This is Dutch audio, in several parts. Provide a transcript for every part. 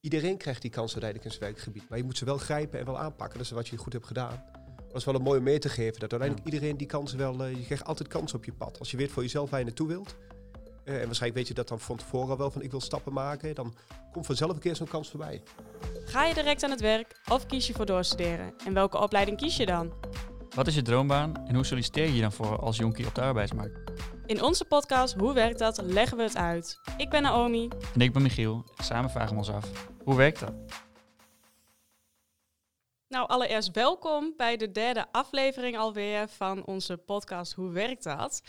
iedereen krijgt die kans uiteindelijk in zijn werkgebied. Maar je moet ze wel grijpen en wel aanpakken. Dat is wat je goed hebt gedaan. Dat is wel een mooie mee te geven. Dat uiteindelijk iedereen die kansen wel... eh, je krijgt altijd kansen op je pad. Als je weet voor jezelf waar je naartoe wilt. eh, en waarschijnlijk weet je dat dan van tevoren al wel van ik wil stappen maken. Dan komt vanzelf een keer zo'n kans voorbij. Ga je direct aan het werk of kies je voor doorstuderen? En welke opleiding kies je dan? Wat is je droombaan en hoe solliciteer je je dan voor als jonkie op de arbeidsmarkt? In onze podcast Hoe werkt dat? leggen we het uit. Ik ben Naomi. En ik ben Michiel. Samen vragen we ons af, hoe werkt dat? Nou, allereerst welkom bij de derde aflevering alweer van onze podcast Hoe werkt dat?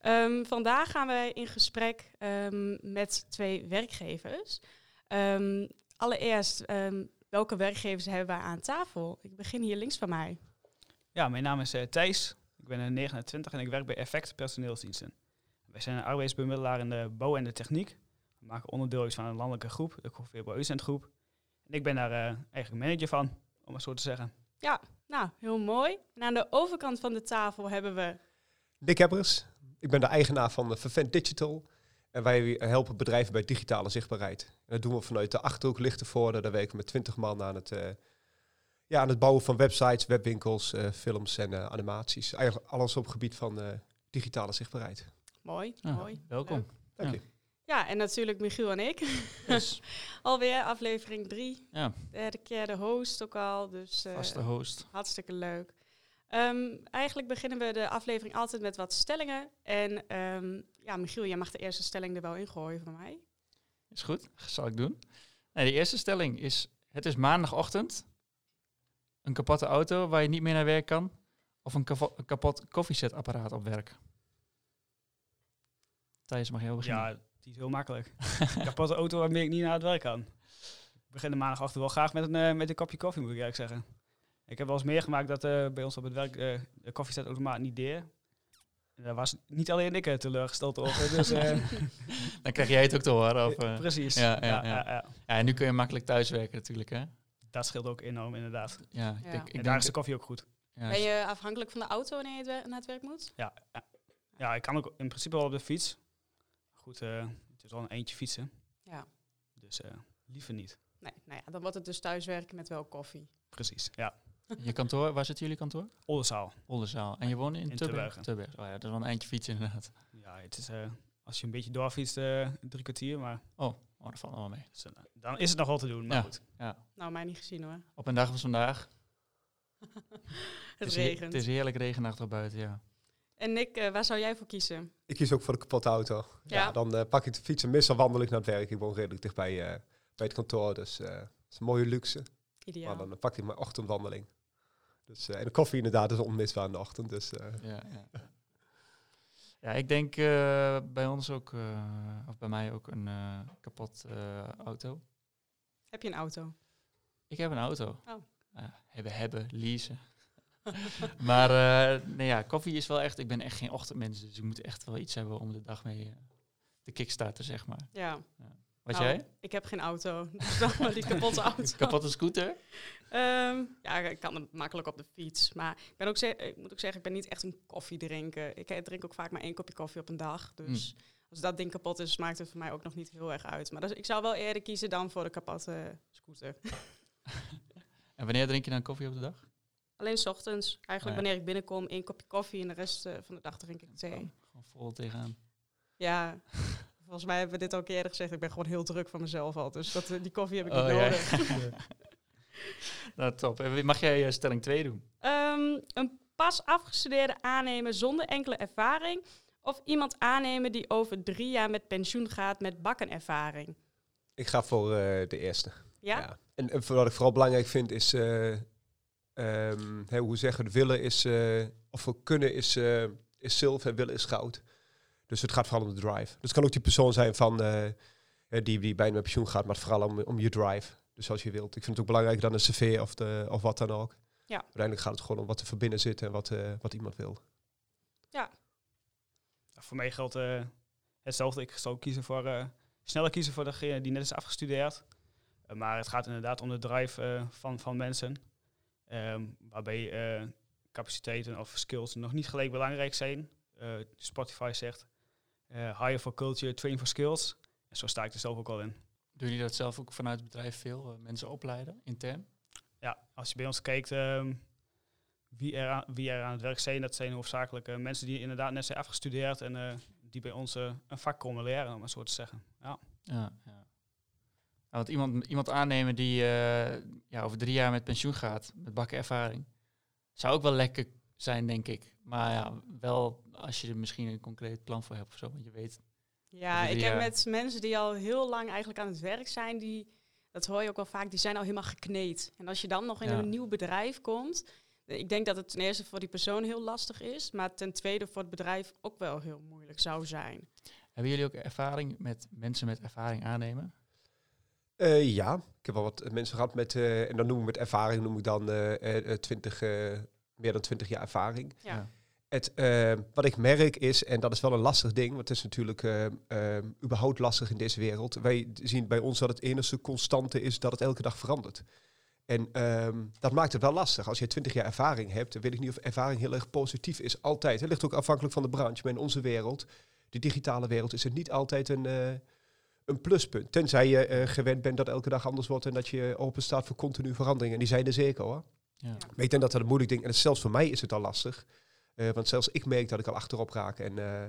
Ehm, vandaag gaan wij in gesprek ehm, met twee werkgevers. Ehm, allereerst, ehm, welke werkgevers hebben wij aan tafel? Ik begin hier links van mij. Ja, mijn naam is eh, Thijs. Ik ben eh, 29 en ik werk bij Effect Personeelsdiensten. Wij zijn een arbeidsbemiddelaar in de bouw en de techniek. We maken onderdeel uit van een landelijke groep, de Uitzendgroep. En ik ben daar eh, eigenlijk manager van, om het zo te zeggen. Nou, heel mooi. En aan de overkant van de tafel hebben we Dick Hebbers. Ik ben de eigenaar van Vervent Digital. En wij helpen bedrijven bij digitale zichtbaarheid. En dat doen we vanuit de Achterhoek Lichtenvoorde. Daar werken we met 20 man aan het, eh, ja, aan het bouwen van websites, webwinkels, eh, films en animaties. Eigenlijk alles op het gebied van eh, digitale zichtbaarheid. Mooi, Ja, mooi. welkom. leuk. Dank Ja. je. Ja, en natuurlijk Michiel en ik. Dus, Alweer aflevering drie. ja, Derde keer de host ook al. Dus eh, vaste host. hartstikke leuk. Ehm, eigenlijk beginnen we de aflevering altijd met wat stellingen. En ehm, ja, Michiel, jij mag de eerste stelling er wel ingooien van mij. Is goed, zal ik doen. Nee, de eerste stelling is, het is maandagochtend. Een kapotte auto waar je niet meer naar werk kan. Of een, kavo- een kapot koffiezetapparaat op werk. Thijs, mag jij beginnen? Ja, die is heel makkelijk. Kapotte auto waarmee ik niet naar het werk kan. Ik begin de maandagochtend wel graag met een, eh, met een kopje koffie, moet ik eigenlijk zeggen. Ik heb wel eens meegemaakt dat eh, bij ons op het werk eh, de koffiezetautomaat niet deed. En daar was niet alleen ik teleurgesteld over. Dus, eh, Dan krijg jij het ook te horen. Of, eh, precies. ja, ja, Ja, ja. ja, ja. ja, en nu kun je makkelijk thuiswerken natuurlijk, hè? Dat scheelt ook enorm, inderdaad. Ja, ik Ja. denk- ik en denk daar is de koffie ook goed. ja, Ben je afhankelijk van de auto wanneer je naar het werk moet? Ja, ja. ja, ik kan ook in principe wel op de fiets. Goed, eh, het is wel een eentje fietsen. Ja. Dus eh, liever niet. Nee, nou ja, dan wordt het dus thuiswerken met wel koffie. Precies, ja. Je kantoor, waar zit jullie kantoor? Oldenzaal. Oldenzaal. En je woont in, In Tubbergen? Oh ja, dat is wel een eindje fietsen inderdaad. Ja, het is, eh, als je een beetje doorfietst, eh drie kwartier. Maar Oh, oh dat valt wel mee. dus, dan is het nog wel te doen. Maar Ja. goed. Nou, mij niet gezien hoor. Op een dag als vandaag. Het is he- regent. Het is heerlijk regenachtig buiten, ja. En Nick, eh, waar zou jij voor kiezen? Ik kies ook voor de kapotte auto. Ja. Ja. dan eh, pak ik de fiets en meestal wandel ik naar het werk. Ik woon redelijk dichtbij eh, bij het kantoor. Dus eh, het is een mooie luxe. Ideaal. Maar dan pak ik mijn ochtendwandeling. Dus, eh, en de koffie inderdaad is onmisbaar in de ochtend. Dus eh, Ja, ja. ja ik denk eh, bij ons ook, eh, of bij mij ook, een eh, kapot eh, auto. Heb je een auto? Ik heb een auto. Oh. Ja, hebben, hebben, leasen. maar nee, ja, koffie is wel echt, ik ben echt geen ochtendmens, dus ik moet echt wel iets hebben om de dag mee eh, te kickstarten, zeg maar. Ja. Wat Nou, jij? Ik heb geen auto. Dus dan maar die kapotte auto. Kapotte scooter? Ehm, ja, ik kan het makkelijk op de fiets. Maar ik, ben ook ik moet ook zeggen, ik ben niet echt een koffiedrinker. Ik eh, drink ook vaak maar één kopje koffie op een dag. Dus als dat ding kapot is, maakt het voor mij ook nog niet heel erg uit. Maar dus, ik zou wel eerder kiezen dan voor de kapotte scooter. En wanneer drink je dan koffie op de dag? Alleen 's ochtends. Eigenlijk ja. wanneer ik binnenkom, één kopje koffie en de rest eh, van de dag drink ik thee. Gewoon, gewoon vol tegenaan. Ja, volgens mij hebben we dit ook eerder gezegd. Ik ben gewoon heel druk van mezelf al. Dus dat, eh, die koffie heb ik Oh, niet ja. nodig. Nou, top. En Mag jij eh, stelling 2 doen? Ehm, een pas afgestudeerde aannemen zonder enkele ervaring. Of iemand aannemen die over drie jaar met pensioen gaat met bakkenervaring. ik ga voor eh, de eerste. Ja? En, en wat ik vooral belangrijk vind is, eh, ehm, hè, hoe zeggen willen is, eh, of kunnen is, eh, is zilver en willen is goud. Dus het gaat vooral om de drive. Dus het kan ook die persoon zijn van, eh, eh, die, die bijna met pensioen gaat, maar vooral om, om je drive. Dus als je wilt. Ik vind het ook belangrijker dan een cv of, de, of wat dan ook. Ja. Uiteindelijk gaat het gewoon om wat er voor binnen zit en wat, eh, wat iemand wil. Voor mij geldt eh, hetzelfde. Ik zal kiezen voor, eh, sneller kiezen voor degene die net is afgestudeerd. Maar het gaat inderdaad om de drive eh, van, van mensen. Ehm, waarbij eh, capaciteiten of skills nog niet gelijk belangrijk zijn. Eh, Spotify zegt, eh hire for culture, train for skills. En zo sta ik er zelf ook al in. Doen jullie dat zelf ook vanuit het bedrijf veel? mensen opleiden, intern? Ja, als je bij ons kijkt ehm, wie, er aan, wie er aan het werk zijn, dat zijn hoofdzakelijk mensen die inderdaad net zijn afgestudeerd en die bij ons een vak komen leren, om maar zo te zeggen. Ja. Ja, ja. Want iemand, iemand aannemen die eh, ja, over drie jaar met pensioen gaat, met bakken ervaring, zou ook wel lekker zijn, denk ik. Maar ja, wel als je er misschien een concreet plan voor hebt of zo, want je weet... Ja, ik heb met mensen die al heel lang eigenlijk aan het werk zijn, die, dat hoor je ook wel vaak, die zijn al helemaal gekneed. En als je dan nog in Ja. een nieuw bedrijf komt, eh, ik denk dat het ten eerste voor die persoon heel lastig is, maar ten tweede voor het bedrijf ook wel heel moeilijk zou zijn. Hebben jullie ook ervaring met mensen met ervaring aannemen? Eh, ja, ik heb wel wat mensen gehad met, eh, en dan noem ik met ervaring, noem ik dan eh, eh, 20, eh, meer dan 20 jaar ervaring. Ja. Het, eh, wat ik merk is, en dat is wel een lastig ding, want het is natuurlijk eh, eh, überhaupt lastig in deze wereld. Wij zien bij ons dat het enige constante is dat het elke dag verandert. En ehm, dat maakt het wel lastig. Als je 20 jaar ervaring hebt, dan weet ik niet of ervaring heel erg positief is. Altijd. Het ligt ook afhankelijk van de branche. Maar in onze wereld, de digitale wereld, is het niet altijd een, eh, een pluspunt. Tenzij je eh, gewend bent dat elke dag anders wordt en dat je open staat voor continu verandering. En die zijn er zeker hoor. Ja. Maar ik denk dat dat een moeilijk ding is. En zelfs voor mij is het al lastig. Eh, want zelfs ik merk dat ik al achterop raak. En eh,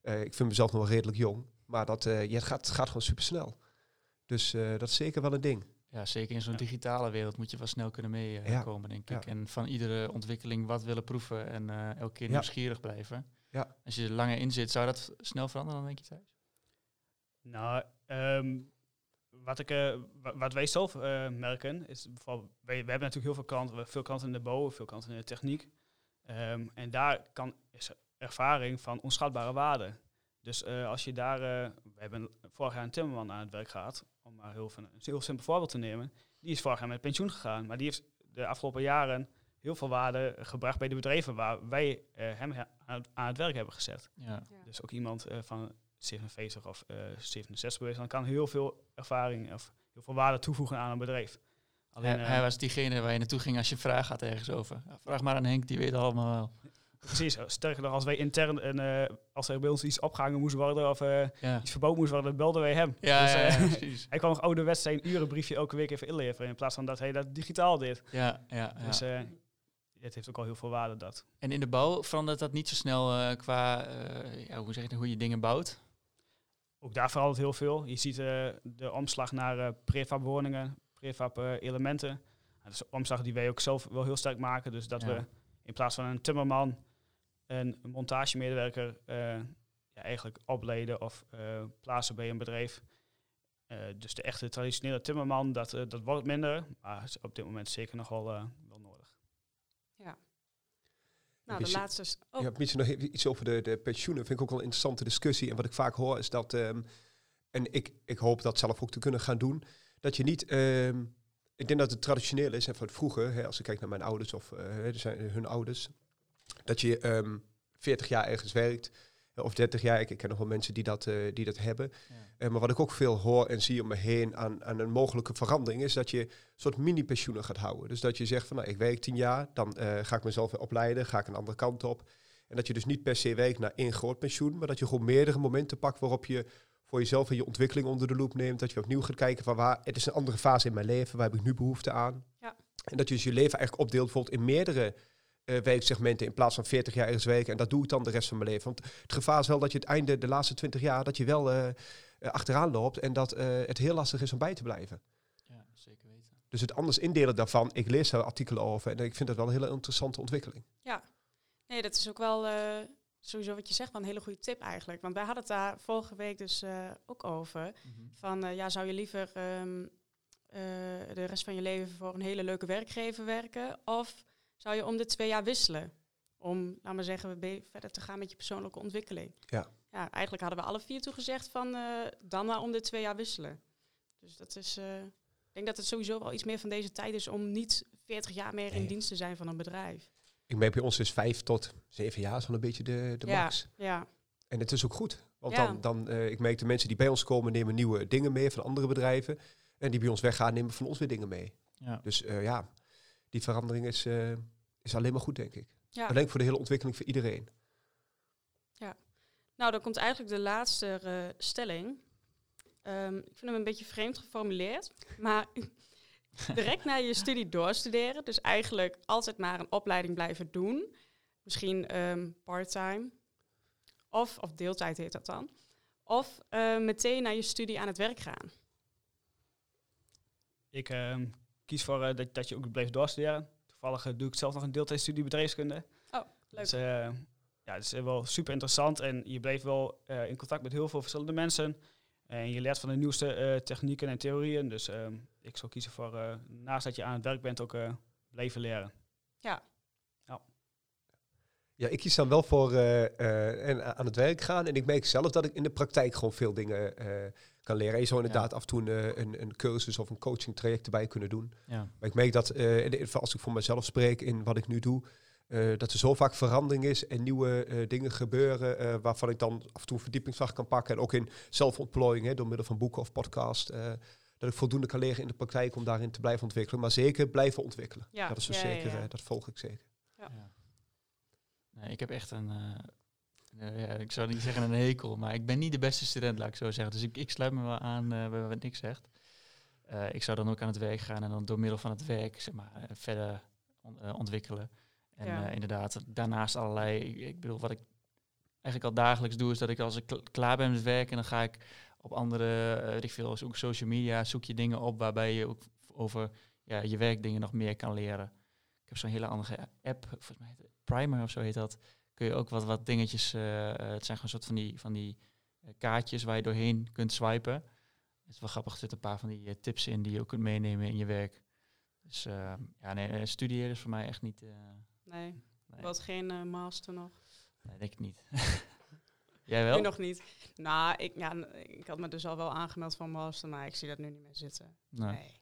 eh, ik vind mezelf nog wel redelijk jong. Maar dat, eh, ja, het, gaat, gaat gewoon super snel. Dus eh, dat is zeker wel een ding. Ja, zeker in zo'n Ja. digitale wereld moet je wel snel kunnen meekomen, denk ik. Ja. En van iedere ontwikkeling wat willen proeven en eh, elke keer Ja. nieuwsgierig blijven. Ja. Als je er langer in zit, zou dat snel veranderen dan denk je thuis? Nou, ehm, wat, ik, eh, wa- wat wij zelf eh, merken, is bijvoorbeeld, wij, wij hebben natuurlijk heel veel klanten, we hebben veel klanten in de bouw, veel klanten in de techniek. Ehm, en daar kan, is ervaring van onschatbare waarde. Dus eh, als je daar, eh, we hebben vorig jaar een timmerman aan het werk gehad, om maar heel, van, een heel simpel voorbeeld te nemen. Die is vorig jaar met pensioen gegaan, maar die heeft de afgelopen jaren heel veel waarde gebracht bij de bedrijven waar wij eh, hem he- aan, aan het werk hebben gezet. Ja. Dus ook iemand eh, van 47 of eh 67 geweest, dan kan heel veel ervaring of heel veel waarde toevoegen aan een bedrijf. Alleen, hij, eh, hij was diegene waar je naartoe ging als je een vraag had ergens over. Vraag maar aan Henk, die weet allemaal wel. precies, sterker nog, als wij intern en eh, als er bij ons iets opgehangen moest worden of eh, Ja, iets verboden moest worden, dan belden wij hem. ja, Dus, eh, ja, precies. hij kwam nog ouderwets zijn urenbriefje elke week even inleveren in plaats van dat hij dat digitaal deed. Ja, ja, ja. Dus eh, het heeft ook al heel veel waarde dat. En in de bouw verandert dat niet zo snel eh, qua, eh, hoe zeg je, hoe je dingen bouwt? Ook daar verandert heel veel. Je ziet eh, de omslag naar eh prefab woningen, prefab elementen. dat is een omslag die wij ook zelf wel heel sterk maken. Dus dat Ja. we in plaats van een timmerman een montagemedewerker eh, ja, eigenlijk opleiden of plaatsen bij een bedrijf. Dus de echte traditionele timmerman, dat, dat wordt minder. Maar is op dit moment zeker nog wel. Nou, de laatste... Oh, hebt misschien nog even iets over de, de pensioenen. Vind ik ook wel een interessante discussie. En wat ik vaak hoor is dat, ehm, en ik, ik hoop dat zelf ook te kunnen gaan doen, dat je niet, ehm, ik denk dat het traditioneel is, en van vroeger, hè, als ik kijk naar mijn ouders of er zijn hun ouders, dat je ehm 40 jaar ergens werkt, of 30 jaar. Ik, ik ken nog wel mensen die dat, eh, die dat hebben. Eh, maar wat ik ook veel hoor en zie om me heen aan, aan een mogelijke verandering, is dat je een soort mini-pensioenen gaat houden. Dus dat je zegt van nou, ik werk tien jaar, dan eh, ga ik mezelf weer opleiden, ga ik een andere kant op. En dat je dus niet per se werkt naar één groot pensioen, maar dat je gewoon meerdere momenten pakt waarop je voor jezelf en je ontwikkeling onder de loep neemt. Dat je opnieuw gaat kijken van waar, het is een andere fase in mijn leven, waar heb ik nu behoefte aan. Ja. En dat je dus je leven eigenlijk opdeelt bijvoorbeeld in meerdere eh, werksegmenten in plaats van 40 jaar ergens werken. En dat doe ik dan de rest van mijn leven. Want het gevaar is wel dat je het einde, de laatste 20 jaar, dat je wel eh, eh, achteraan loopt en dat eh, het heel lastig is om bij te blijven. Ja, zeker weten. Dus het anders indelen daarvan, ik lees daar artikelen over en ik vind dat wel een hele interessante ontwikkeling. Nee, dat is ook wel eh, sowieso wat je zegt, wel een hele goede tip eigenlijk. Want wij hadden het daar vorige week dus eh, ook over. Van eh, ja, zou je liever ehm, eh, de rest van je leven voor een hele leuke werkgever werken? Of zou je om de twee jaar wisselen? Om, laat maar zeggen, verder te gaan met je persoonlijke ontwikkeling. Ja. Ja, eigenlijk hadden we alle vier toegezegd van eh, dan maar om de twee jaar wisselen. Dus dat is, eh, ik denk dat het sowieso wel iets meer van deze tijd is om niet 40 jaar meer in Nee. dienst te zijn van een bedrijf. Ik merk bij ons is vijf tot zeven jaar is wel een beetje de, de Ja. max. Ja, En het is ook goed. Want Ja. dan, dan eh, ik merk de mensen die bij ons komen, nemen nieuwe dingen mee van andere bedrijven. En die bij ons weggaan, nemen van ons weer dingen mee. Ja. Dus eh, ja, die verandering is, eh, is alleen maar goed, denk ik. ja. Alleen voor de hele ontwikkeling voor iedereen. Nou, dan komt eigenlijk de laatste eh, stelling. ehm, ik vind hem een beetje vreemd geformuleerd, maar direct na je studie doorstuderen. Dus eigenlijk altijd maar een opleiding blijven doen. Misschien ehm, part-time. Of, of deeltijd heet dat dan. Of eh, meteen na je studie aan het werk gaan. Ik ehm, kies voor eh, dat, dat je ook blijft doorstuderen. Toevallig eh, doe ik zelf nog een deeltijdstudie bedrijfskunde. Oh, leuk. Dus, eh, ja, het is wel super interessant en je blijft wel eh, in contact met heel veel verschillende mensen. En je leert van de nieuwste eh, technieken en theorieën. Dus ehm, ik zou kiezen voor, eh, naast dat je aan het werk bent, ook eh, blijven leren. Ja, ik kies dan wel voor eh, eh, en aan het werk gaan. En ik merk zelf dat ik in de praktijk gewoon veel dingen eh, kan leren. En je zou inderdaad af en toe een, een, een cursus of een coaching traject erbij kunnen doen. Ja. Maar ik merk dat, eh, als ik voor mezelf spreek in wat ik nu doe, eh, dat er zo vaak verandering is en nieuwe eh, dingen gebeuren, eh, waarvan ik dan af en toe een verdiepingsslag kan pakken. En ook in zelfontplooiing, hè, door middel van boeken of podcast. eh, dat ik voldoende kan leren in de praktijk om daarin te blijven ontwikkelen. Maar zeker blijven ontwikkelen. Ja, Dat is dus ja, ja, zeker, ja. eh, dat volg ik zeker. Ja. Nee, ik heb echt een, ja, ik zou niet zeggen een hekel, maar ik ben niet de beste student, laat ik zo zeggen. Dus ik, ik sluit me wel aan eh, bij wat Nick zegt. Eh, ik zou dan ook aan het werk gaan en dan door middel van het werk zeg maar, eh, verder on- ontwikkelen. En Ja. inderdaad, daarnaast allerlei, ik, ik bedoel, wat ik eigenlijk al dagelijks doe, is dat ik als ik kl- klaar ben met werken, dan ga ik op andere, weet ik veel, ook social media, zoek je dingen op waarbij je ook over ja, je werkdingen nog meer kan leren. Ik heb zo'n hele andere app, volgens mij heet het Primer of zo heet dat. Kun je ook wat, wat dingetjes, eh, eh, het zijn gewoon soort van die, van die eh, kaartjes waar je doorheen kunt swipen. Het is wel grappig, er zitten een paar van die tips in die je ook kunt meenemen in je werk. Dus eh, ja, nee, studeren is voor mij echt niet, Nee, nee, wat geen master nog. nee, denk ik niet. Jij wel? Nu nog niet. Nou, ik, ja, ik had me dus al wel aangemeld voor master, maar ik zie dat nu niet meer zitten. Nee. Nee.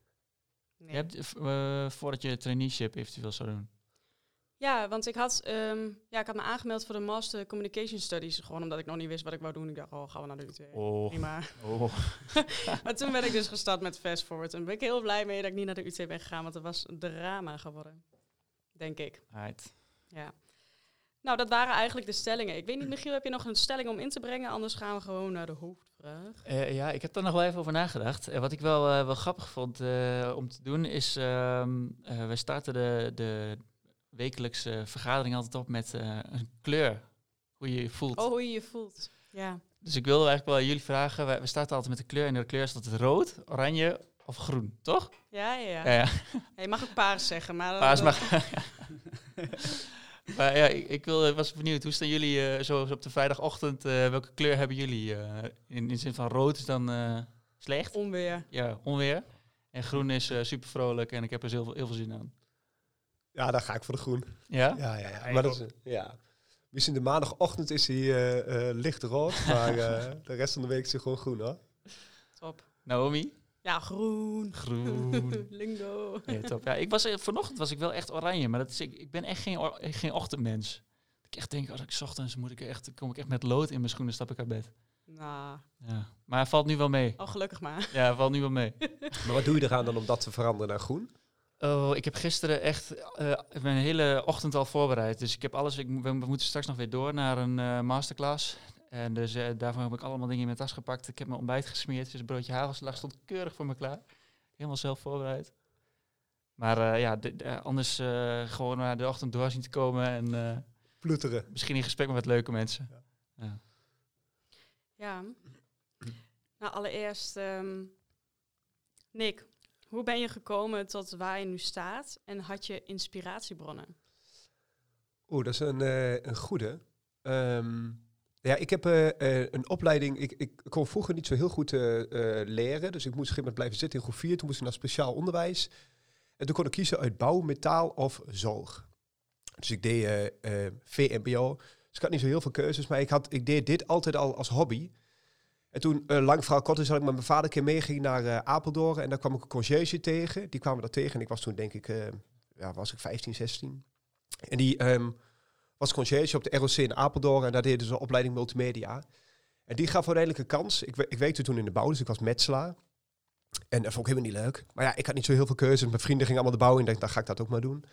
Nee. Je hebt, eh, voordat je traineeship eventueel zou doen. Ja, want ik had, ehm, ja, ik had me aangemeld voor de Master Communication Studies. Gewoon omdat ik nog niet wist wat ik wou doen. Ik dacht, oh, gaan we naar de UT. Oh, Prima. oh. maar toen ben ik dus gestart met Fast Forward. En ben ik heel blij mee dat ik niet naar de UT ben gegaan. Want het was een drama geworden. Denk ik. Right. Ja. Nou, dat waren eigenlijk de stellingen. Ik weet niet, Michiel, heb je nog een stelling om in te brengen? Anders gaan we gewoon naar de hoofdvraag. Eh, ja, ik heb daar nog wel even over nagedacht. Eh, wat ik wel, eh, wel grappig vond eh, om te doen is, ehm eh, we starten de, de wekelijkse vergadering altijd op met eh, een kleur. Hoe je je voelt. Oh, hoe je je voelt. Ja. Dus ik wilde eigenlijk wel jullie vragen, we, we starten altijd met de kleur en de kleur is altijd rood, oranje of groen, toch? Ja, ja, ja. Ja, ja. Ja, je mag ook paars zeggen, maar... Paars dat- mag. maar ja, ik, ik wil, was benieuwd, hoe staan jullie eh, zo op de vrijdagochtend, eh, welke kleur hebben jullie? eh, in, in de zin van rood is dan eh, slecht? Onweer. Ja, onweer. En groen is eh, super vrolijk en ik heb er heel heel veel zin aan. Ja, daar ga ik voor de groen. Ja? Ja, ja, ja. Maar dat is, ja. Misschien de maandagochtend is hij eh, eh, licht rood, maar eh, de rest van de week is hij gewoon groen hoor. Top. Naomi? Ja, groen. Groen. Lingo. Ja, top. Ja, ik was, vanochtend was ik wel echt oranje, maar dat is, ik, ik ben echt geen, geen ochtendmens. Ik echt denk, als ik 's ochtends moet ik echt, kom ik echt met lood in mijn schoenen, stap ik uit bed. Nou, Ja. Maar het valt nu wel mee. oh, gelukkig maar. Ja, valt nu wel mee. Maar wat doe je eraan dan om dat te veranderen naar groen? Oh, ik heb gisteren echt eh mijn hele ochtend al voorbereid. Dus ik heb alles. Ik, we, we moeten straks nog weer door naar een eh, masterclass. En dus eh, daarvoor heb ik allemaal dingen in mijn tas gepakt. Ik heb mijn ontbijt gesmeerd. Dus een broodje hagelslag stond keurig voor me klaar. Helemaal zelf voorbereid. Maar eh, ja, anders eh, gewoon naar de ochtend door zien te komen. En eh, Ploeteren. misschien in gesprek met wat leuke mensen. Ja. Nou, allereerst, ehm, Nick, hoe ben je gekomen tot waar je nu staat en had je inspiratiebronnen? Oeh, dat is een, eh, een goede. Ehm, ja, ik heb eh, eh, een opleiding. Ik, ik kon vroeger niet zo heel goed leren. Dus ik moest een gegeven moment blijven zitten in groep 4. Toen moest ik naar speciaal onderwijs. En toen kon ik kiezen uit bouw, metaal of zorg. Dus ik deed VMBO. Dus ik had niet zo heel veel keuzes. Maar ik, had, ik deed dit altijd al als hobby. En toen, eh, lang verhaal kort, is dat ik met mijn vader een keer meeging naar eh, Apeldoorn. En daar kwam ik een conciërge tegen. Die kwamen daar tegen. En ik was toen denk ik, eh, ja, was ik 15, 16. En die ehm, was conciërge op de ROC in Apeldoorn. En daar deden ze een opleiding multimedia. En die gaf uiteindelijk een kans. Ik, ik werkte toen in de bouw, dus ik was metselaar. En dat vond ik helemaal niet leuk. Maar ja, ik had niet zo heel veel keuzes. Mijn vrienden gingen allemaal de bouw in. Ik dacht, dan ga ik dat ook maar doen.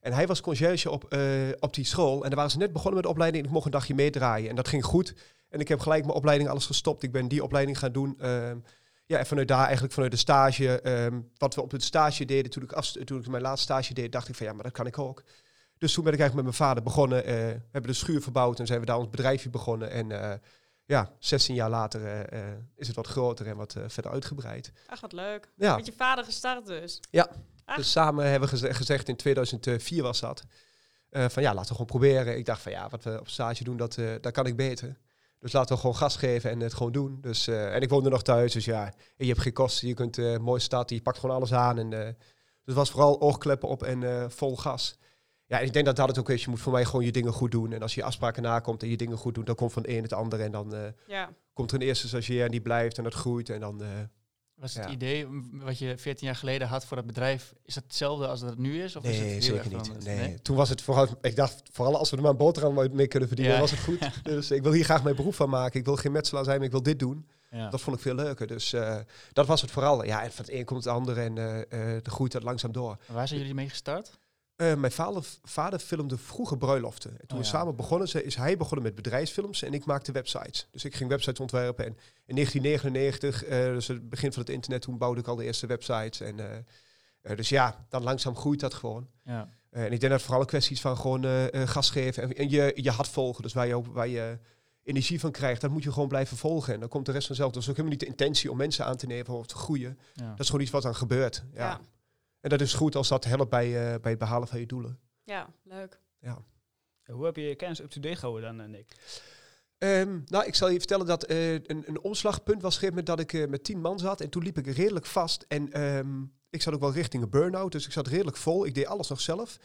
En hij was conciërge op, op die school. En daar waren ze net begonnen met de opleiding. Ik mocht een dagje meedraaien. En dat ging goed. En ik heb gelijk mijn opleiding alles gestopt. Ik ben die opleiding gaan doen. ehm, ja, en vanuit daar eigenlijk vanuit de stage, ehm, wat we op het stage deden, toen ik, af, toen ik mijn laatste stage deed, dacht ik van ja, maar dat kan ik ook. Dus toen ben ik eigenlijk met mijn vader begonnen. eh, we hebben de schuur verbouwd en zijn we daar ons bedrijfje begonnen. En eh, ja, 16 jaar later eh, is het wat groter en wat verder uitgebreid. Ach, wat leuk. Ja, Met je vader gestart dus. Ah. dus samen hebben we geze- gezegd, in 2004 was dat, van ja, laten we gewoon proberen. Ik dacht van ja, wat we op stage doen, dat, dat kan ik beter. Dus laten we gewoon gas geven en het gewoon doen. Dus, eh, en ik woonde nog thuis, dus ja, en je hebt geen kosten. Je kunt eh mooi starten, je pakt gewoon alles aan. En, eh, dus het was vooral oogkleppen op en vol gas. Ja, en ik denk dat dat het ook is. Je moet voor mij gewoon je dingen goed doen. En als je afspraken nakomt en je dingen goed doet, dan komt van het een het ander. En dan Ja. komt er een eerste stagiair en die blijft en dat groeit. En dan, Was het Ja. idee m, wat je 14 jaar geleden had voor dat bedrijf, is dat hetzelfde als dat het nu is? Of is het nee, zeker niet. veranderd? Nee. Toen was het vooral, ik dacht vooral als we er maar een boterham mee kunnen verdienen, Ja. was het goed. dus ik wil hier graag mijn beroep van maken. Ik wil geen metselaar zijn, maar ik wil dit doen. Ja. Dat vond ik veel leuker. Dus eh, dat was het vooral. Ja, en van het een komt het andere en eh eh de groeit dat langzaam door. Waar zijn jullie mee gestart? Eh, mijn vader, vader filmde vroeger bruiloften. En toen Oh we ja. samen begonnen, is hij begonnen met bedrijfsfilms en ik maakte websites. Dus ik ging websites ontwerpen. En in 1999, eh, dus het begin van het internet, toen bouwde ik al de eerste websites. En, eh, eh, dus ja, dan langzaam groeit dat gewoon. Ja. Eh, en ik denk dat het vooral een kwestie is van gewoon gas geven en, en je, je hart volgen. Dus waar je, waar je energie van krijgt, dat moet je gewoon blijven volgen. En dan komt de rest vanzelf. Dus ook helemaal niet de intentie om mensen aan te nemen of te groeien. Ja. Dat is gewoon iets wat dan gebeurt. Ja. Ja. En dat is goed als dat helpt bij, eh, bij het behalen van je doelen. ja, leuk. Hoe heb je je kennis up-to-date gehouden dan, eh, Nick? Ehm, nou, ik zal je vertellen dat eh, een, een omslagpunt was gegeven dat ik eh, met tien man zat. En toen liep ik redelijk vast. En ehm, ik zat ook wel richting een burn-out. Dus ik zat redelijk vol. Ik deed alles nog zelf.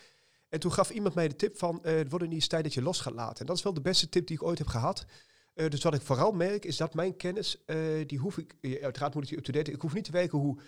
En toen gaf iemand mij de tip van, eh, het wordt niet eens tijd dat je los gaat laten. En dat is wel de beste tip die ik ooit heb gehad. Eh, dus wat ik vooral merk, is dat mijn kennis, eh, die hoef ik, uiteraard moet ik die up-to-date, ik hoef niet te, werken hoe,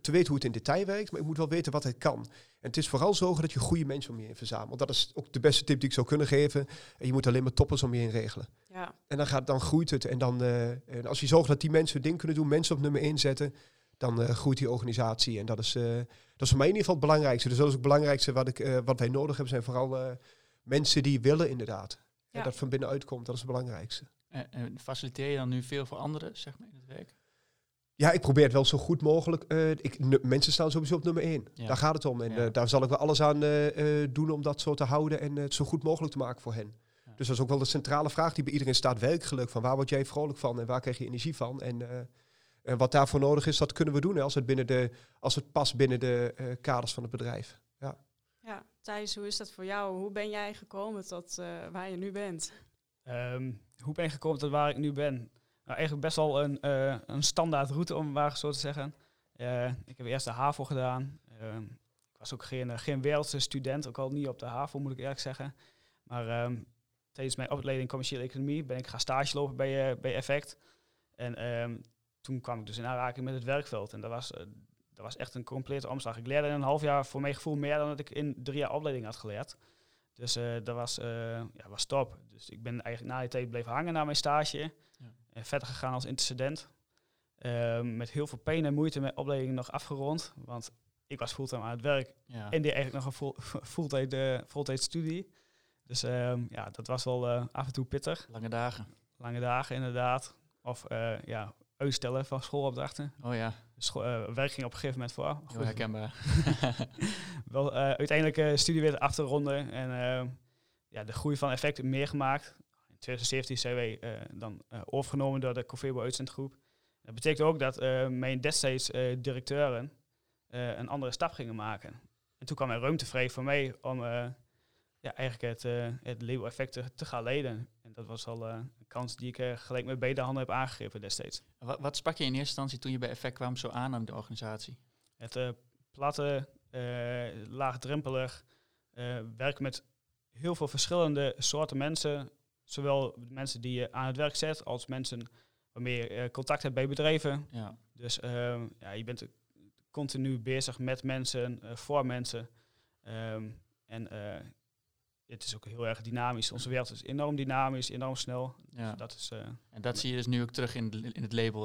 te weten hoe het in detail werkt, maar ik moet wel weten wat het kan. En het is vooral zorgen dat je goede mensen om je heen verzamelt. Dat is ook de beste tip die ik zou kunnen geven. En je moet alleen maar toppers om je heen regelen. Ja, En dan, gaat, dan groeit het. En dan, eh, en als je zorgt dat die mensen hun ding kunnen doen, mensen op nummer 1 zetten, dan eh, groeit die organisatie. En dat is, eh, dat is voor mij in ieder geval het belangrijkste. Dus dat is ook het belangrijkste wat, ik, eh, wat wij nodig hebben, zijn vooral eh, mensen die willen inderdaad. En dat van binnenuit komt, dat is het belangrijkste. En, en faciliteer je dan nu veel voor anderen, zeg maar, in het werk? Ja, ik probeer het wel zo goed mogelijk. eh, ik, mensen staan sowieso op nummer 1. Ja. Daar gaat het om. En Ja. eh, daar zal ik wel alles aan eh, eh, doen om dat zo te houden en het zo goed mogelijk te maken voor hen. Ja. Dus dat is ook wel de centrale vraag die bij iedereen staat. Werkgeluk. Van waar word jij vrolijk van en waar krijg je energie van? En, eh, en wat daarvoor nodig is, dat kunnen we doen hè, als het, binnen de, als het past binnen de eh, kaders van het bedrijf. Ja. ja. Thijs, hoe is dat voor jou? Hoe ben jij gekomen tot eh, waar je nu bent? Ehm, hoe ben je gekomen tot waar ik nu ben? Nou, eigenlijk best wel een, eh, een standaard route, om maar zo te zeggen. Eh, ik heb eerst de HAVO gedaan. Ehm, ik was ook geen, eh, geen wereldse student, ook al niet op de HAVO, moet ik eerlijk zeggen. Maar ehm, tijdens mijn opleiding commerciële economie ben ik gaan stage lopen bij, bij Effect. En ehm, toen kwam ik dus in aanraking met het werkveld. En dat was, dat was echt een complete omslag. Ik leerde in een half jaar voor mijn gevoel meer dan dat ik in drie jaar opleiding had geleerd. Dus dat was, ja, was top. Dus ik ben eigenlijk na die tijd bleven hangen na mijn stage. Verder gegaan als intercedent. Ehm, met heel veel pijn en moeite mijn opleiding nog afgerond. Want ik was fulltime aan het werk Ja. en deed eigenlijk nog een full, fulltime, uh, fulltime studie. Dus ehm, ja, dat was wel eh, af en toe pittig. Lange dagen. Lange dagen inderdaad. Of eh, ja, uitstellen van schoolopdrachten. Oh ja, eh, werk ging op een gegeven moment voor. heel Goed, herkenbaar. wel uh, uiteindelijk uh, studie weer af te ronden en uh, ja, de groei van effect meegemaakt. In 2017 zijn wij uh, dan overgenomen door de Covebo uitzendgroep. Dat betekent ook dat uh, mijn destijds directeuren een andere stap gingen maken. En toen kwam er ruimte vrij voor mij om ja, eigenlijk het, het label effect te, te, gaan leiden. En dat was al een kans die ik gelijk met beide handen heb aangegrepen destijds. Wat, wat sprak je in eerste instantie toen je bij effect kwam zo aan aan de organisatie? Het platte, uh, laagdrempelig, uh, werken met heel veel verschillende soorten mensen. Zowel mensen die je aan het werk zet, als mensen waarmee je uh, contact hebt bij bedrijven. Ja. Dus ehm, ja, je bent continu bezig met mensen, eh, voor mensen. Um, en eh, het is ook heel erg dynamisch. Onze wereld is enorm dynamisch, enorm snel. Ja. Dus dat is, uh, en dat zie je dus nu ook terug in, in het label,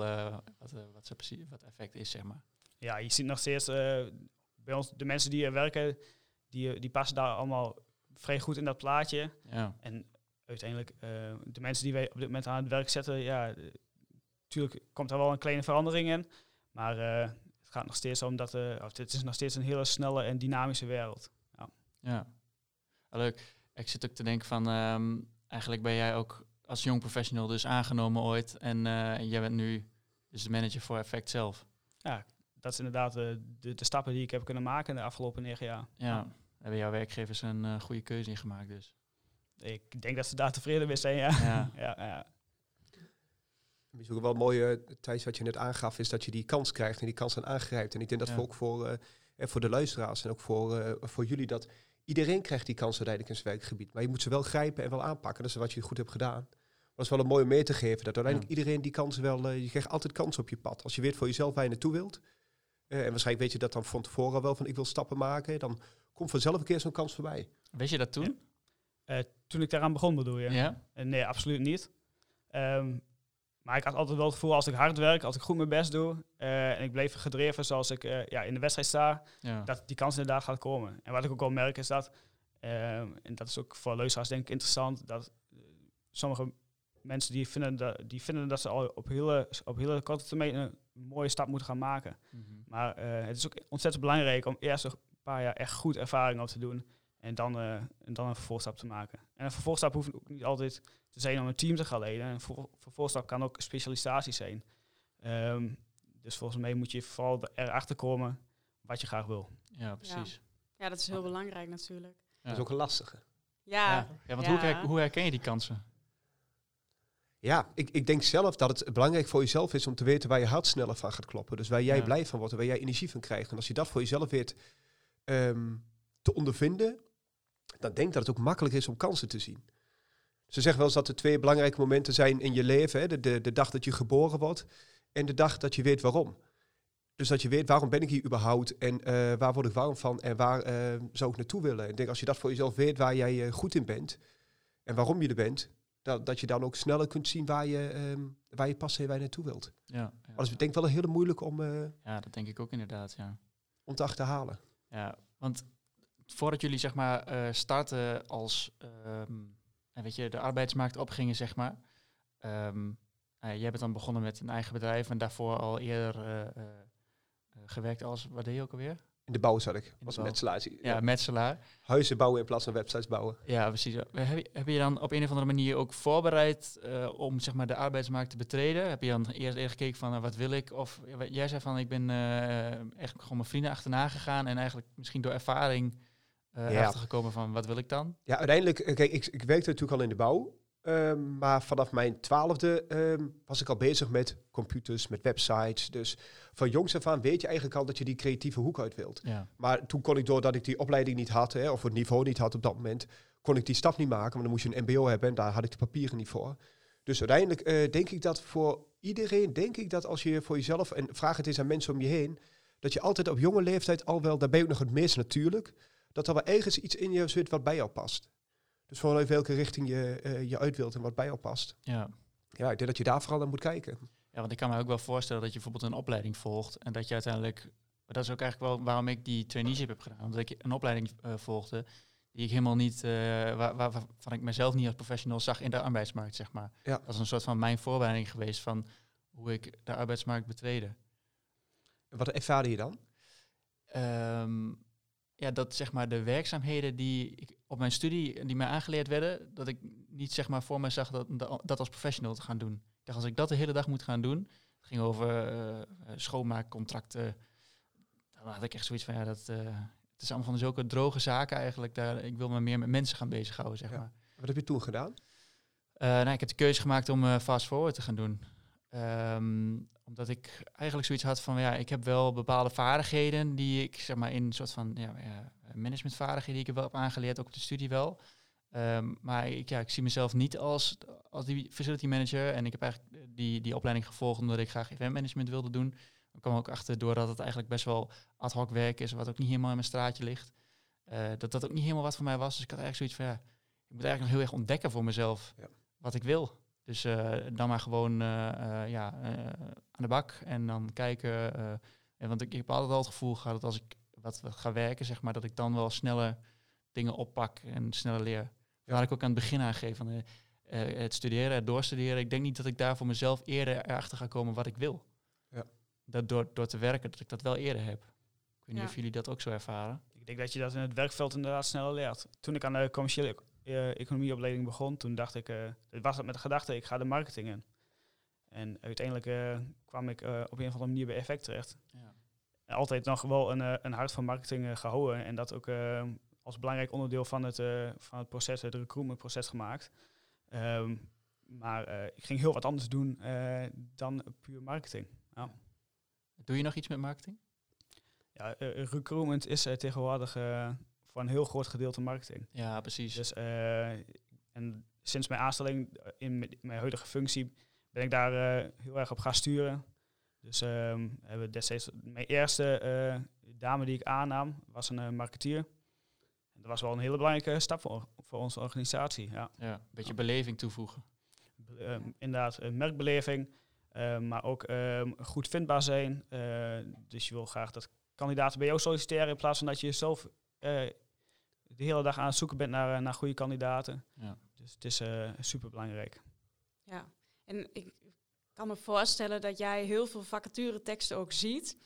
wat, wat, precies, wat effect is, zeg maar. Ja, je ziet nog steeds bij ons de mensen die er werken, die, die passen daar allemaal vrij goed in dat plaatje. Ja. En uiteindelijk, uh, de mensen die wij op dit moment aan het werk zetten, ja, natuurlijk komt er wel een kleine verandering in. Maar eh, het gaat nog steeds om dat, eh, of het is nog steeds een hele snelle en dynamische wereld. Ja, Ah, leuk. Ik zit ook te denken van, ehm, eigenlijk ben jij ook als jong professional dus aangenomen ooit. En eh, jij bent nu dus de manager voor Effect zelf. Dat is inderdaad eh, de, de stappen die ik heb kunnen maken in de afgelopen negen jaar. Ja, hebben jouw werkgevers een eh, goede keuze in gemaakt dus. Ik denk dat ze daar tevreden mee zijn, ja. Ja, ja, ja. Misschien ook wel mooi, uh, Thijs, wat je net aangaf, is dat je die kans krijgt en die kans dan aangrijpt. En ik denk dat Ja. voor, ook voor, eh, eh, voor de luisteraars en ook voor, eh, voor jullie, dat iedereen krijgt die kans uiteindelijk in zijn werkgebied. Maar je moet ze wel grijpen en wel aanpakken. Dat is wat je goed hebt gedaan. Dat is wel een mooi om mee te geven. Dat uiteindelijk iedereen die kans wel, eh, je krijgt altijd kans op je pad. Als je weet voor jezelf waar je naartoe wilt. eh, en waarschijnlijk weet je dat dan van tevoren al wel van ik wil stappen maken. Dan komt vanzelf een keer zo'n kans voorbij. Weet je dat toen? Eh, toen ik daaraan begon bedoel je? Ja. Eh, nee, absoluut niet. Ehm, maar ik had altijd wel het gevoel als ik hard werk, als ik goed mijn best doe eh, en ik bleef gedreven zoals ik ja, in de wedstrijd sta, ja. dat die kans inderdaad gaat komen. En wat ik ook wel merk is dat, ehm, en dat is ook voor luisteraars denk ik interessant, dat sommige mensen die vinden dat, die vinden dat ze al op hele, op hele korte termijn een mooie stap moeten gaan maken. Mhm. Maar het is ook ontzettend belangrijk om eerst een paar jaar echt goed ervaring op te doen. En dan, eh, en dan een vervolgstap te maken. En een vervolgstap hoeft ook niet altijd te zijn om een team te gaan leiden. Een vervol- vervolgstap kan ook specialisatie zijn. Ehm, dus volgens mij moet je vooral erachter komen wat je graag wil. ja, precies. Ja, dat is heel belangrijk natuurlijk. Dat is ook een lastige. Ja, Ja, ja want Ja. Hoe, herk- hoe herken je die kansen? Ja, ik, ik denk zelf dat het belangrijk voor jezelf is om te weten waar je hart sneller van gaat kloppen. Dus waar jij Ja. blij van wordt en waar jij energie van krijgt. En als je dat voor jezelf weet ehm, te ondervinden, dan denk dat het ook makkelijk is om kansen te zien. Ze zeggen wel eens dat er twee belangrijke momenten zijn in je leven. Hè? De, de, de dag dat je geboren wordt en de dag dat je weet waarom. Dus dat je weet waarom ben ik hier überhaupt en eh, waar word ik warm van en waar eh, zou ik naartoe willen. Ik denk als je dat voor jezelf weet waar jij eh, goed in bent en waarom je er bent, dat, dat je dan ook sneller kunt zien waar je, ehm, waar je past en waar je naartoe wilt. Ja, ja. Maar dat is denk ik wel hele moeilijk om, ja, dat denk ik ook inderdaad, ja. om te achterhalen. Ja, want voordat jullie zeg maar eh, starten als ehm, en weet je, de arbeidsmarkt opgingen, zeg maar. ehm, eh, jij bent dan begonnen met een eigen bedrijf en daarvoor al eerder eh, gewerkt als, wat deed je ook alweer? In de bouw zat ik. was een metselaar. Ja, metselaar. Huizen bouwen in plaats van websites bouwen. Ja, precies. Heb je, heb je dan op een of andere manier ook voorbereid om zeg maar, de arbeidsmarkt te betreden? Heb je dan eerst, eerst gekeken van wat wil ik? Of jij zei van ik ben echt gewoon mijn vrienden achterna gegaan en eigenlijk misschien door ervaring eh Ja. achtergekomen van wat wil ik dan? Ja, uiteindelijk, eh, kijk, ik, ik werkte natuurlijk al in de bouw. ehm, maar vanaf mijn twaalfde ehm, was ik al bezig met computers, met websites. Dus van jongs af aan weet je eigenlijk al dat je die creatieve hoek uit wilt. Ja. Maar toen kon ik, doordat ik die opleiding niet had, hè, of het niveau niet had op dat moment, kon ik die stap niet maken. Want dan moest je een mbo hebben en daar had ik de papieren niet voor. Dus uiteindelijk eh, denk ik dat voor iedereen, denk ik dat als je voor jezelf, en vraag het eens aan mensen om je heen, dat je altijd op jonge leeftijd al wel, daar ben je ook nog het meest natuurlijk, dat er wel ergens iets in je zit wat bij jou past. Dus vooral even welke richting je, eh, je uit wilt en wat bij jou past. Ja. Ja, ik denk dat je daar vooral naar moet kijken. ja, want ik kan me ook wel voorstellen dat je bijvoorbeeld een opleiding volgt en dat je uiteindelijk, maar dat is ook eigenlijk wel waarom ik die traineeship heb gedaan, omdat ik een opleiding eh, volgde die ik helemaal niet, eh, waar, waar- waarvan ik mezelf niet als professional zag in de arbeidsmarkt, zeg maar. Ja. Dat is een soort van mijn voorbereiding geweest van hoe ik de arbeidsmarkt betreden. Wat ervaarde je dan? Ehm, ja, dat zeg maar de werkzaamheden die ik op mijn studie, die mij aangeleerd werden, dat ik niet zeg maar voor mij zag dat, dat, als professional te gaan doen. Ik dacht, als ik dat de hele dag moet gaan doen, het ging over eh, eh, schoonmaakcontracten, dan had ik echt zoiets van, ja, dat, eh, het is allemaal van zulke droge zaken eigenlijk. Daar, ik wil me meer met mensen gaan bezighouden, zeg Ja. maar. Wat heb je toen gedaan? Nou, ik heb de keuze gemaakt om fast forward te gaan doen. Ehm, omdat ik eigenlijk zoiets had van, ja, ik heb wel bepaalde vaardigheden die ik, zeg maar, in een soort van ja, managementvaardigheden die ik wel heb aangeleerd, ook op de studie wel. Ehm, maar ik, ja, ik zie mezelf niet als, als die facility manager. En ik heb eigenlijk die, die opleiding gevolgd omdat ik graag eventmanagement wilde doen. Ik kwam ook achter doordat het eigenlijk best wel ad hoc werk is, wat ook niet helemaal in mijn straatje ligt. eh, dat dat ook niet helemaal wat voor mij was. Dus ik had eigenlijk zoiets van, ja, ik moet eigenlijk nog heel erg ontdekken voor mezelf Ja. wat ik wil. Dus eh, dan maar gewoon eh, eh, ja, eh, aan de bak en dan kijken. eh, en want ik, ik heb altijd al het gevoel gehad dat als ik wat, wat ga werken, zeg maar, dat ik dan wel sneller dingen oppak en sneller leer. Waar ik ook aan het begin aangeef van het studeren, het doorstuderen. Ik denk niet dat ik daar voor mezelf eerder erachter ga komen wat ik wil. Ja. dat door, door te werken, dat ik dat wel eerder heb. Ik weet niet Ja. of jullie dat ook zo ervaren. Ik denk dat je dat in het werkveld inderdaad sneller leert. Toen ik aan de commerciële economieopleiding begon, toen dacht ik, eh het was het met de gedachte, ik ga de marketing in. En uiteindelijk eh, kwam ik eh, op een of andere manier bij Effect terecht. Ja. Altijd nog wel een, eh, een hart van marketing eh, gehouden en dat ook eh, als belangrijk onderdeel van het, eh, van het proces, het recruitmentproces gemaakt. Ehm, maar eh, ik ging heel wat anders doen eh, dan puur marketing. Doe je nog iets met marketing? Ja, eh, recruitment is eh, tegenwoordig eh, voor een heel groot gedeelte marketing. Ja, precies. Dus, eh, en sinds mijn aanstelling eh, in mijn- huidige functie ben ik daar eh, heel erg op gaan sturen. Dus ehm, hebben we destijds mijn eerste dame die ik aannam was een marketeer. En dat was wel een hele belangrijke stap voor, voor onze organisatie. Ja. ja, een beetje beleving toevoegen. Be- inderdaad, een merkbeleving, maar ook ehm, goed vindbaar zijn. Dus je wil graag dat kandidaten bij jou solliciteren in plaats van dat je zelf de hele dag aan het zoeken bent naar, eh, naar goede kandidaten. Ja. Dus het is eh super belangrijk. Ja, en ik kan me voorstellen dat jij heel veel vacatureteksten ook ziet.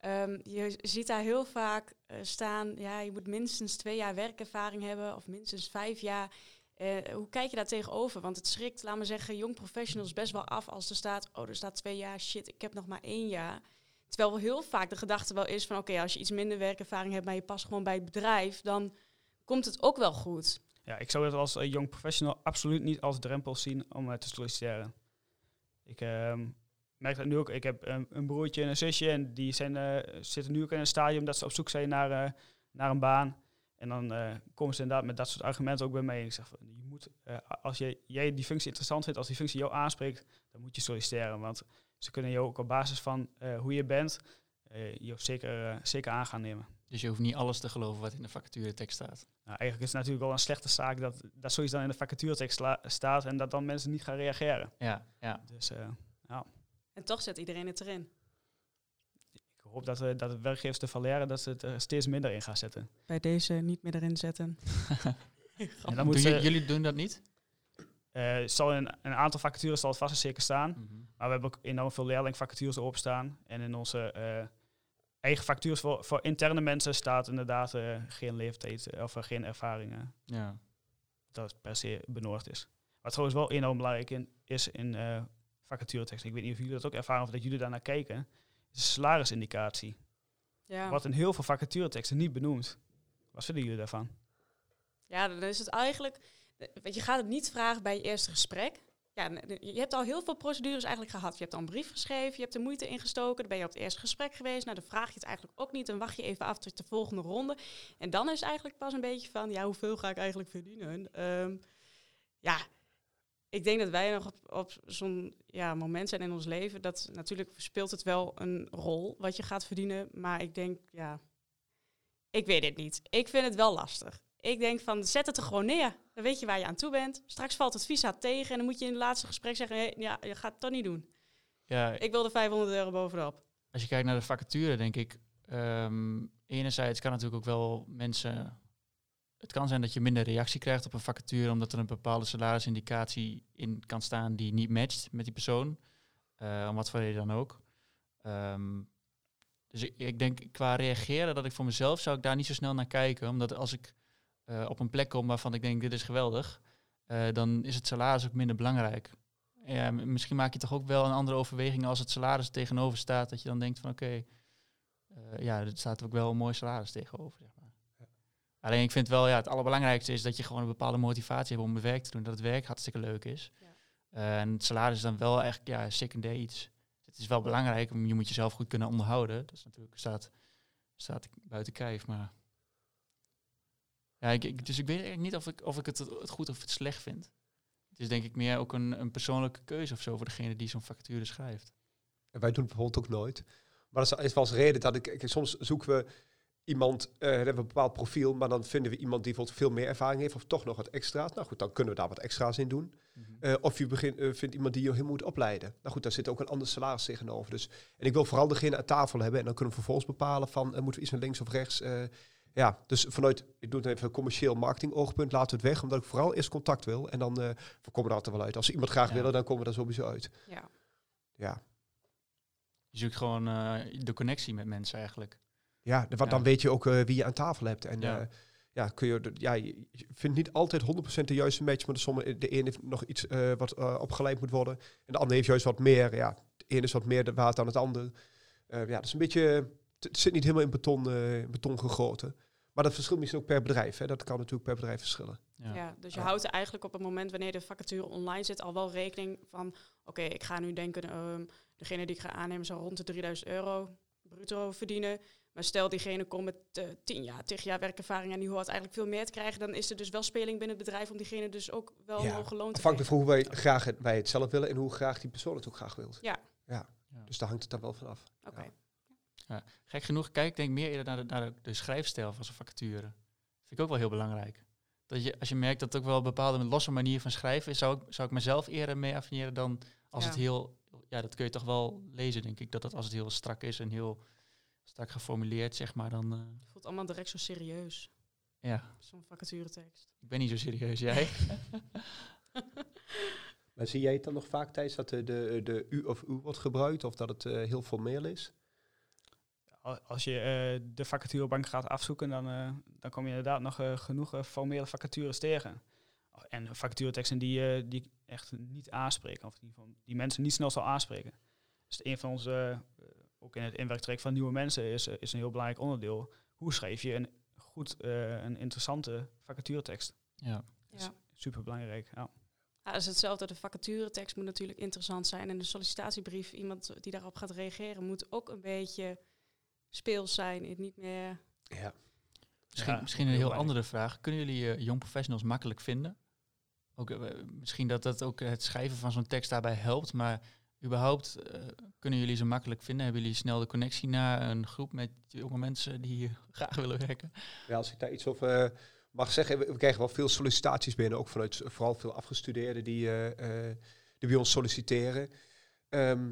Ehm, je ziet daar heel vaak eh, staan, ja, je moet minstens twee jaar werkervaring hebben of minstens vijf jaar. Eh, hoe kijk je daar tegenover? Want het schrikt, laat maar zeggen, jong professionals best wel af als er staat, oh, er staat twee jaar, shit, ik heb nog maar één jaar. Terwijl wel heel vaak de gedachte wel is van, oké, als je iets minder werkervaring hebt, maar je past gewoon bij het bedrijf, dan komt het ook wel goed. Ja, ik zou het als eh, jong professional absoluut niet als drempel zien om eh, te solliciteren. Ik ehm, merk dat nu ook. Ik heb een, een broertje en een zusje en die zijn, eh, zitten nu ook in een stadium dat ze op zoek zijn naar, eh, naar een baan. En dan eh, komen ze inderdaad met dat soort argumenten ook bij mij. Ik zeg, van, je moet, eh, als jij die functie interessant vindt, als die functie jou aanspreekt, dan moet je solliciteren. Want ze kunnen jou ook op basis van eh, hoe je bent, eh je zeker, eh, zeker aan gaan nemen. Dus je hoeft niet alles te geloven wat in de vacaturetekst staat. Nou, eigenlijk is het natuurlijk wel een slechte zaak dat, dat zoiets dan in de vacaturetekst staat en dat dan mensen niet gaan reageren. Ja, ja. Dus eh, En toch zet iedereen het erin. ik hoop dat, eh, dat de werkgevers de valeren dat ze het er steeds minder in gaan zetten. Bij deze niet meer erin zetten. En dan moet jullie- ze, jullie doen dat niet? eh, zal in een aantal vacatures zal het vast en zeker staan. Mhm. Maar we hebben ook enorm veel leerlingvacatures erop staan. En in onze eh, eigen vacatures voor, voor interne mensen staat inderdaad eh, geen leeftijd eh, of eh, geen ervaringen. Ja. dat het per se benodigd is. Wat trouwens wel enorm belangrijk in, is in eh vacaturetekst. Ik weet niet of jullie dat ook ervaren of dat jullie daarnaar kijken. Is de salarisindicatie. Ja. Wat in heel veel vacatureteksten niet benoemd. Wat vinden jullie daarvan? Ja, dan is het eigenlijk. Want je gaat het niet vragen bij je eerste gesprek. Ja, je hebt al heel veel procedures eigenlijk gehad. Je hebt al een brief geschreven, je hebt er moeite ingestoken. Dan ben je op het eerste gesprek geweest. Nou, dan vraag je het eigenlijk ook niet. Dan wacht je even af tot de volgende ronde. En dan is het eigenlijk pas een beetje van, ja, hoeveel ga ik eigenlijk verdienen? Ehm, ja, ik denk dat wij nog op, op zo'n ja, moment zijn in ons leven. Dat natuurlijk speelt het wel een rol wat je gaat verdienen. Maar ik denk, ja, ik weet het niet. Ik vind het wel lastig. Ik denk van, zet het er gewoon neer. Dan weet je waar je aan toe bent. Straks valt het visa tegen en dan moet je in het laatste gesprek zeggen... Hey, ja, je gaat het toch niet doen. ja, Ik wil er 500 euro bovenop. als je kijkt naar de vacature, denk ik, ehm, enerzijds kan natuurlijk ook wel mensen. Het kan zijn dat je minder reactie krijgt op een vacature, omdat er een bepaalde salarisindicatie in kan staan die niet matcht met die persoon. eh, om wat voor reden dan ook. Ehm, dus ik, ik denk qua reageren dat ik voor mezelf zou ik daar niet zo snel naar kijken. Omdat als ik eh, op een plek kom waarvan ik denk dit is geweldig, eh, dan is het salaris ook minder belangrijk. Ja, misschien maak je toch ook wel een andere overweging als het salaris er tegenover staat. Dat je dan denkt van oké, eh, ja, er staat ook wel een mooi salaris tegenover. Zeg maar. Alleen ik vind wel, ja, het allerbelangrijkste is dat je gewoon een bepaalde motivatie hebt om het werk te doen. Dat het werk hartstikke leuk is. Ja. En het salaris is dan wel echt ja, secundair iets. Het is wel belangrijk, je moet jezelf goed kunnen onderhouden. Dat is natuurlijk, staat, staat buiten kijf, maar... Ja, ik, ik- dus ik weet eigenlijk niet of ik, of ik het, het goed of het slecht vind. Het is denk ik meer ook een, een persoonlijke keuze of zo voor degene die zo'n vacature schrijft. En wij doen het bijvoorbeeld ook nooit. Maar dat is wel eens reden dat ik, kijk, soms zoeken we iemand, eh, hebben we een bepaald profiel, maar dan vinden we iemand die bijvoorbeeld veel meer ervaring heeft of toch nog wat extra's. Nou goed, dan kunnen we daar wat extra's in doen. Eh, of je begint, eh, vindt iemand die je heel moet opleiden. Nou goed, daar zit ook een ander salaris tegenover. Dus, en ik wil vooral degene aan tafel hebben en dan kunnen we vervolgens bepalen van, moeten we iets naar links of rechts. Ja, dus vanuit, ik doe het even commercieel marketing oogpunt, laten we het weg, omdat ik vooral eerst contact wil. En dan eh we komen er altijd wel uit. Als ze iemand graag Ja. willen, dan komen we er sowieso uit. Ja. Ja. Je zoekt gewoon eh, de connectie met mensen eigenlijk. Ja, want Ja. dan weet je ook eh, wie je aan tafel hebt. En Ja. ja, ja kun je, ja, je vindt niet altijd 100% de juiste match, maar de, sommige, de ene heeft nog iets eh, wat eh, opgeleid moet worden. En de ander heeft juist wat meer. Ja, de ene is wat meer de waard dan het ander. Eh, ja, dat is een beetje, het zit niet helemaal in beton, eh, beton gegoten. Maar dat verschilt misschien ook per bedrijf. Hè. Dat kan natuurlijk per bedrijf verschillen. Ja. Ja. dus je houdt er eigenlijk op het moment wanneer de vacature online zit al wel rekening van, oké, ik ga nu denken, ehm, degene die ik ga aannemen zal rond de 3000 euro bruto verdienen. Maar stel diegene komt met eh 10 jaar, 10 jaar werkervaring en die hoort eigenlijk veel meer te krijgen, dan is er dus wel speling binnen het bedrijf om diegene dus ook wel Ja, hoger loon te Afhankelijk van hoe wij, graag het, wij het zelf willen en hoe graag die persoon het ook graag wil. Ja. ja. Ja. Dus daar hangt het dan wel vanaf. Oké. Gek genoeg, kijk ik denk meer eerder naar de, naar de, de schrijfstijl van zo'n vacature. Vind ik ook wel heel belangrijk. Dat je, als je merkt dat het ook wel een bepaalde losse manier van schrijven is, zou ik, zou ik mezelf eerder mee affineren dan als Ja. het heel... Ja, dat kun je toch wel lezen, denk ik. Dat het als het heel strak is en heel strak geformuleerd, zeg maar, dan... eh, Het voelt allemaal direct zo serieus, ja, zo'n vacaturetekst. ik ben niet zo serieus. Jij? Maar zie jij het dan nog vaak tijdens dat de, de, de u of u wordt gebruikt of dat het eh, heel formeel is? Al- Als je eh, de vacaturebank gaat afzoeken, dan, eh, dan kom je inderdaad nog eh, genoeg formele vacatures tegen. En vacatureteksten die, eh, die echt niet aanspreken, of die, van, die mensen niet snel zal aanspreken. Dus een van onze, ook in het inwerktraject van nieuwe mensen, is, is een heel belangrijk onderdeel. Hoe schrijf je een goed, eh, een interessante vacaturetekst? ja. Ja. Super belangrijk. Ja. Ja, dat is hetzelfde. De vacaturetekst moet natuurlijk interessant zijn. En de sollicitatiebrief, iemand die daarop gaat reageren, moet ook een beetje speels zijn. Het niet meer. Ja. Misschien, Ja, misschien een heel andere vraag. Kunnen jullie eh, jong professionals makkelijk vinden? Ook, eh, misschien dat dat ook het schrijven van zo'n tekst daarbij helpt, maar überhaupt eh, kunnen jullie ze makkelijk vinden? Hebben jullie snel de connectie naar een groep met jonge mensen die eh, graag willen werken? Ja, als ik daar iets over eh, mag zeggen, we, we krijgen wel veel sollicitaties binnen, ook vanuit vooral veel afgestudeerden die, eh, eh, die bij ons solliciteren. Ehm,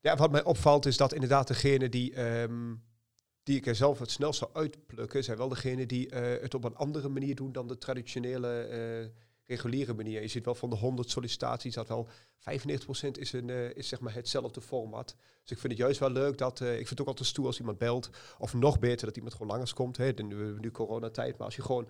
ja, wat mij opvalt is dat inderdaad degene die, ehm, die ik er zelf het snelst zou uitplukken, zijn wel degene die eh, het op een andere manier doen dan de traditionele eh, reguliere manier. Je ziet wel van de 100 sollicitaties dat wel 95% is, een, eh, is zeg maar hetzelfde format. Dus ik vind het juist wel leuk dat, ik vind het ook altijd stoer als iemand belt, of nog beter dat iemand gewoon langskomt. Hè, nu, nu coronatijd, maar als je gewoon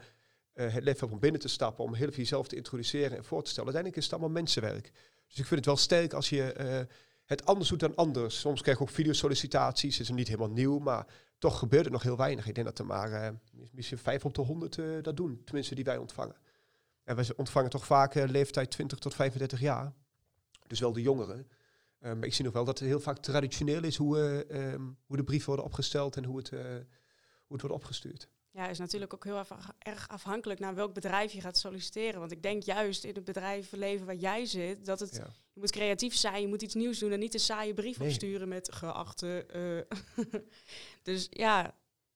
het lef hebt om binnen te stappen, om heel even jezelf te introduceren en voor te stellen. Uiteindelijk is het allemaal mensenwerk. Dus ik vind het wel sterk als je het anders doet dan anders. Soms krijg ik ook videosollicitaties, is niet helemaal nieuw, maar toch gebeurt het nog heel weinig. Ik denk dat er maar eh, misschien 5 op de 100 eh, dat doen, tenminste die wij ontvangen. En wij ontvangen toch vaak eh, leeftijd 20 tot 35 jaar. Dus wel de jongeren. Maar ik zie nog wel dat het heel vaak traditioneel is hoe, eh, ehm, hoe de brieven worden opgesteld en hoe het, hoe het wordt opgestuurd. Ja, is natuurlijk ook heel erg- afhankelijk naar welk bedrijf je gaat solliciteren. Want ik denk juist in het bedrijvenleven waar jij zit, dat het, Ja. je moet creatief zijn, je moet iets nieuws doen en niet een saaie brief Nee. opsturen met geachte. eh. dus ja,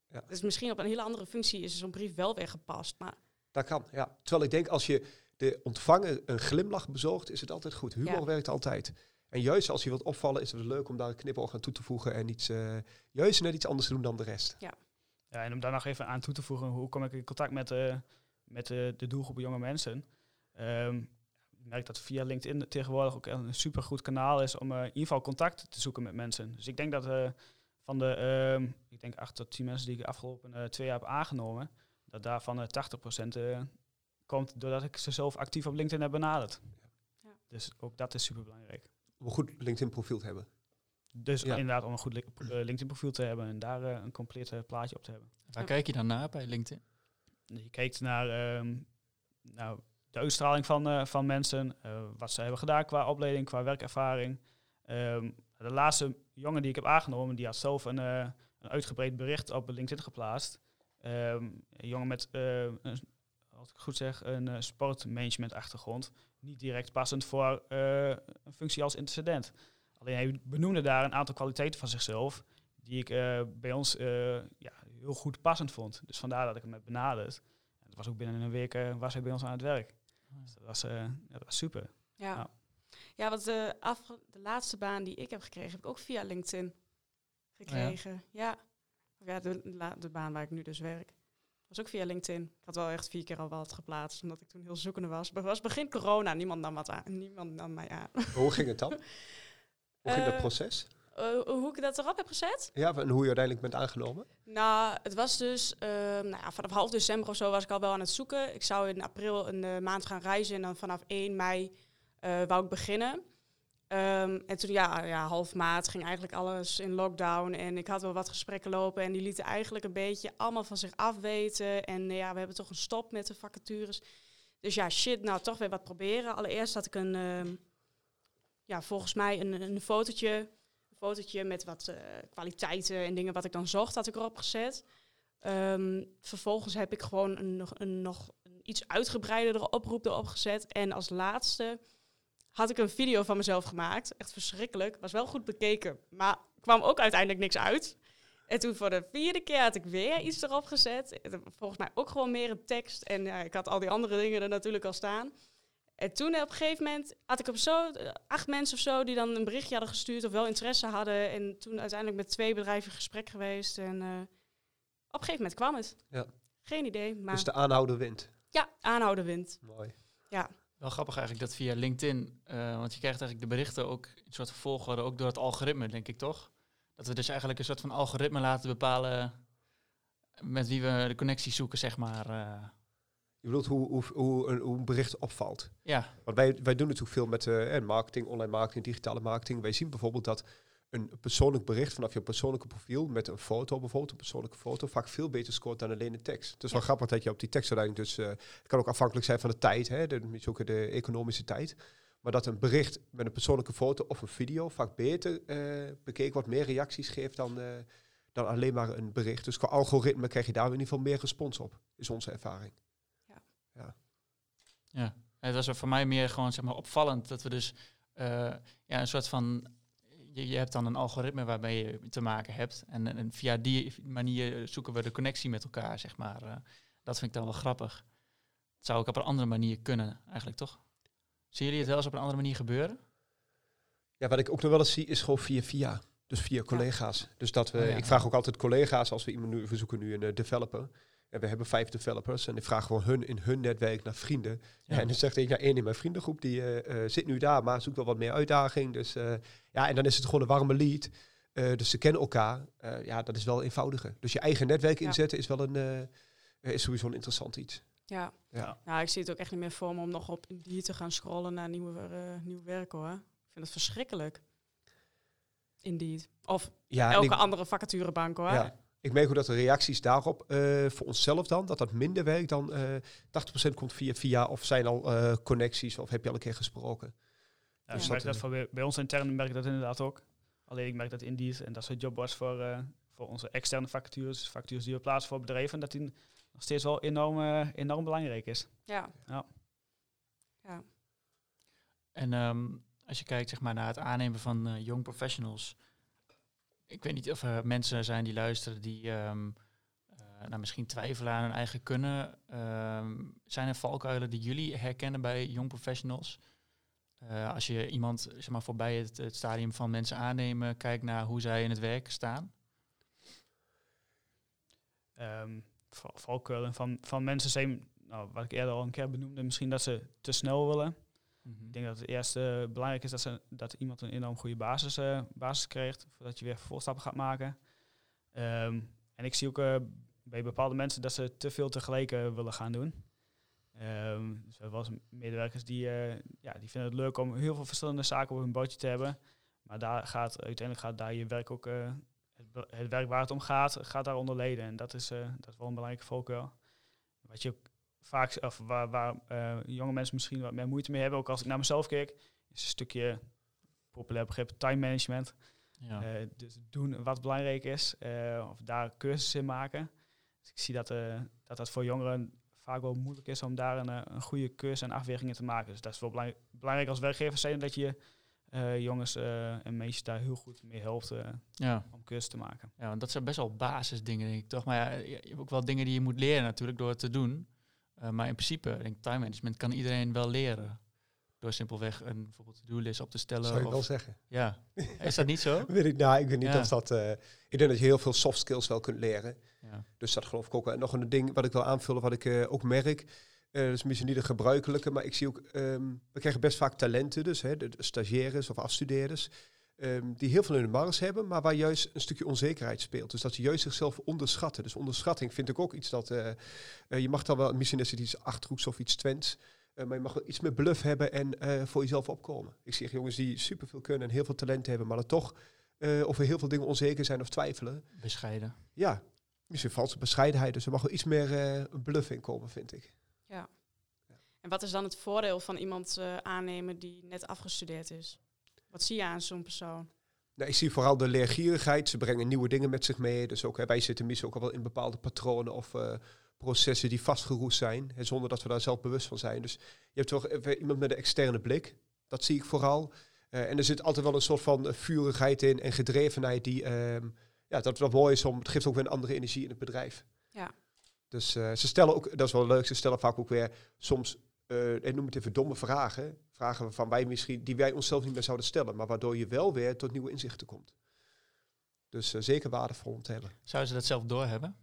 Ja. dus misschien op een hele andere functie is zo'n brief wel weer gepast. Maar Dat kan, ja. Terwijl ik denk, als je de ontvanger een glimlach bezorgt, is het altijd goed. Humor Ja. werkt altijd. En juist als je wilt opvallen, is het leuk om daar een knipoog aan toe te voegen en iets, eh, juist net iets anders te doen dan de rest. Ja, en om daar nog even aan toe te voegen, hoe kom ik in contact met, eh, met eh, de doelgroep jonge mensen? Ehm, ik merk dat via LinkedIn tegenwoordig ook een supergoed kanaal is om eh, in ieder geval contact te zoeken met mensen. Dus ik denk dat eh, van de, ehm, ik denk 8 tot 10 mensen die ik de afgelopen eh, twee jaar heb aangenomen, dat daarvan eh 80% eh, komt doordat ik ze zelf actief op LinkedIn heb benaderd. Ja. Dus ook dat is super belangrijk. Om een goed LinkedIn-profiel te hebben. Dus Ja. inderdaad om een goed eh, LinkedIn profiel te hebben en daar eh, een compleet eh, plaatje op te hebben. Waar Ja. kijk je dan naar bij LinkedIn? Je kijkt naar ehm, nou, de uitstraling van, eh, van mensen, eh, wat ze hebben gedaan qua opleiding, qua werkervaring. Ehm, de laatste jongen die ik heb aangenomen, die had zelf een, eh, een uitgebreid bericht op LinkedIn geplaatst. Ehm, een jongen met, eh, een, als ik goed zeg, een sportmanagement achtergrond. Niet direct passend voor eh, een functie als intercedent. Alleen hij benoemde daar een aantal kwaliteiten van zichzelf die ik eh, bij ons eh, ja, heel goed passend vond. Dus vandaar dat ik hem heb benaderd. En dat was ook binnen een week eh, was hij bij ons aan het werk. Dus dat was, eh, ja, dat was super. ja. Ja. Ja, want de, af, de laatste baan die ik heb gekregen, heb ik ook via LinkedIn gekregen. Ja, ja. de, la- de baan waar ik nu dus werk. Was ook via LinkedIn. Ik had wel echt vier keer al wat geplaatst, omdat ik toen heel zoekende was. Het was begin corona, niemand nam, wat aan, niemand nam mij aan. Hoe ging het dan? Hoe ging dat Eh, proces? eh, hoe ik dat erop heb gezet? Ja, en hoe je uiteindelijk bent aangenomen? Nou, het was dus ehm, nou ja, vanaf half december of zo was ik al wel aan het zoeken. Ik zou in april een eh, maand gaan reizen en dan vanaf 1 mei eh, wou ik beginnen. Ehm, en toen, ja, ja, half maart ging eigenlijk alles in lockdown. En ik had wel wat gesprekken lopen. En die lieten eigenlijk een beetje allemaal van zich afweten. En eh, ja, we hebben toch een stop met de vacatures. Dus ja, shit, nou toch weer wat proberen. Allereerst had ik een, ehm, ja, volgens mij een, een fotootje. Een fotootje met wat eh, kwaliteiten en dingen wat ik dan zocht, had ik erop gezet. Ehm, vervolgens heb ik gewoon een, nog een nog een iets uitgebreidere oproep erop gezet. En als laatste had ik een video van mezelf gemaakt. Echt verschrikkelijk. Was wel goed bekeken, maar kwam ook uiteindelijk niks uit. En toen voor de vierde keer had ik weer iets erop gezet. En Volgens mij ook gewoon meer een tekst. En ja, ik had al die andere dingen er natuurlijk al staan. En toen op een gegeven moment had ik op zo eh, acht mensen of zo die dan een berichtje hadden gestuurd of wel interesse hadden. En toen uiteindelijk met twee bedrijven in gesprek geweest. En eh, op een gegeven moment kwam het. Ja. Geen idee, maar Dus de aanhouder wint. ja, aanhouden wint. Mooi. Wel grappig eigenlijk dat via LinkedIn, eh, want je krijgt eigenlijk de berichten ook een soort van volgorde, ook door het algoritme, denk ik toch? Dat we dus eigenlijk een soort van algoritme laten bepalen met wie we de connectie zoeken, zeg maar. eh. Je bedoelt hoe, hoe, hoe, een, hoe een bericht opvalt. ja, Want wij, wij doen natuurlijk veel met eh, eh, marketing, online marketing, digitale marketing. Wij zien bijvoorbeeld dat een persoonlijk bericht vanaf je persoonlijke profiel met een foto bijvoorbeeld, een persoonlijke foto, vaak veel beter scoort dan alleen de tekst. Het is wel grappig dat je op die tekst uiteindelijk dus, eh, het kan ook afhankelijk zijn van de tijd, hè, de, ook de economische tijd. Maar dat een bericht met een persoonlijke foto of een video vaak beter eh, bekeken wordt, meer reacties geeft dan, dan alleen maar een bericht. Dus qua algoritme krijg je daar in ieder geval meer respons op, is onze ervaring. Ja. Het was voor mij meer gewoon zeg maar opvallend dat we dus eh, ja, een soort van je, je hebt dan een algoritme waarmee je te maken hebt. En, via die manier zoeken we de connectie met elkaar, zeg maar. Eh, dat vind ik dan wel grappig. Het zou ook op een andere manier kunnen, eigenlijk toch? Zien jullie het wel eens op een andere manier gebeuren? Ja, wat ik ook nog wel eens zie is gewoon via via. Dus via collega's. Dus dat we, Oh ja. ik vraag ook altijd collega's als we iemand nu, we zoeken nu een eh, developer. En we hebben vijf developers. En ik vraag gewoon hun in hun netwerk naar vrienden. Ja. En dan zegt ik, ja, één in mijn vriendengroep die eh, eh, zit nu daar, maar zoekt wel wat meer uitdaging. Dus eh, ja, en dan is het gewoon een warme lead. Dus ze kennen elkaar. Ja, dat is wel eenvoudiger. Dus je eigen netwerk Ja. inzetten is wel een, is sowieso een interessant iets. Ja. Ja. ja, ik zie het ook echt niet meer voor me om nog op die te gaan scrollen naar nieuwe, nieuw werk hoor. Ik vind het verschrikkelijk. Indeed. Of Ja, elke andere vacaturebank hoor. Ja. Ik merk ook dat de reacties daarop eh, voor onszelf dan, dat dat minder werkt dan eh 80% komt via via of zijn al eh, connecties of heb je al een keer gesproken. Ja, Dus ik dat, merk dat voor, bij- ons intern merk ik dat inderdaad ook. Alleen ik merk dat Indeed en dat soort jobboards voor, eh, voor onze externe vacatures, vacatures die we plaatsen voor bedrijven, dat die nog steeds wel enorm, enorm belangrijk is. Ja. Ja. Ja. En ehm, als je kijkt zeg maar, naar het aannemen van eh, young professionals. Ik weet niet of er mensen zijn die luisteren die ehm, eh, nou, misschien twijfelen aan hun eigen kunnen. Ehm, zijn er valkuilen die jullie herkennen bij young professionals? Eh, als je iemand zeg maar, voorbij het, stadium van mensen aannemen, kijkt naar hoe zij in het werk staan. Ehm val- valkuilen van, van mensen zijn, nou, wat ik eerder al een keer benoemde, misschien dat ze te snel willen. Ik denk dat het eerst eh, belangrijk is dat, ze, dat iemand een enorm goede basis, eh, basis krijgt, voordat je weer vervolgstappen gaat maken. Ehm, en ik zie ook eh, bij bepaalde mensen dat ze te veel tegelijk eh, willen gaan doen. Hebben wel eens medewerkers die, ja, die vinden het leuk om heel veel verschillende zaken op hun bootje te hebben. Maar daar gaat, uiteindelijk gaat daar je werk ook, het, het werk waar het om gaat, gaat daaronder leden. En dat is, dat is wel een belangrijke valkuil. Wat je vaak, of waar, waar eh, jonge mensen misschien wat meer moeite mee hebben, ook als ik naar mezelf kijk, is een stukje populair begrip time management. Ja. Eh, dus doen wat belangrijk is, eh, of daar cursussen in maken. Dus ik zie dat, dat dat voor jongeren vaak wel moeilijk is om daar een, een goede cursus en afwegingen te maken. Dus dat is wel belang- belangrijk als werkgever zijn dat je jongens en meisjes daar heel goed mee helpt ja. om cursus te maken. Ja, want dat zijn best wel basisdingen, denk ik toch? Maar ja, je hebt ook wel dingen die je moet leren natuurlijk door het te doen. Eh, maar in principe, denk ik, time management kan iedereen wel leren. Door simpelweg een bijvoorbeeld to-do-list op te stellen. Zou je of- wel zeggen. Ja, is dat niet zo? Weet ik, nou, ik weet niet Ja. of dat... eh, ik denk dat je heel veel soft skills wel kunt leren. Ja. Dus dat geloof ik ook. En nog een ding wat ik wil aanvullen, wat ik eh, ook merk. dat is misschien niet de gebruikelijke, maar ik zie ook... ehm, we krijgen best vaak talenten, dus hè, de stagiaires of afstudeerders. Ehm, die heel veel in de mars hebben, maar waar juist een stukje onzekerheid speelt. Dus dat ze juist zichzelf onderschatten. Dus onderschatting vind ik ook iets dat... eh, eh, je mag dan wel, misschien is het iets Achterhoeks of iets Twents... eh, maar je mag wel iets meer bluff hebben en eh, voor jezelf opkomen. Ik zie echt jongens die superveel kunnen en heel veel talent hebben, maar dan toch eh, over heel veel dingen onzeker zijn of twijfelen. Bescheiden. Ja, misschien valse bescheidenheid. Dus er mag wel iets meer eh, bluff in komen, vind ik. En wat is dan het voordeel van iemand eh, aannemen die net afgestudeerd is? Wat zie je aan zo'n persoon? Nou, ik zie vooral de leergierigheid. Ze brengen nieuwe dingen met zich mee. Dus ook, wij zitten misschien ook al wel in bepaalde patronen of eh, processen die vastgeroest zijn. Hè, zonder dat we daar zelf bewust van zijn. Dus je hebt toch iemand met een externe blik. Dat zie ik vooral. Eh, en er zit altijd wel een soort van eh, vurigheid in en gedrevenheid die... ehm, ja, dat wat mooi is om... Het geeft ook weer een andere energie in het bedrijf. Ja. Dus ze stellen ook, dat is wel leuk, ze stellen vaak ook weer soms, eh ik noem het even domme vragen. Vragen waarvan wij misschien, die wij onszelf niet meer zouden stellen, maar waardoor je wel weer tot nieuwe inzichten komt. Dus eh, zeker waardevol om te hebben. Zouden ze dat zelf doorhebben?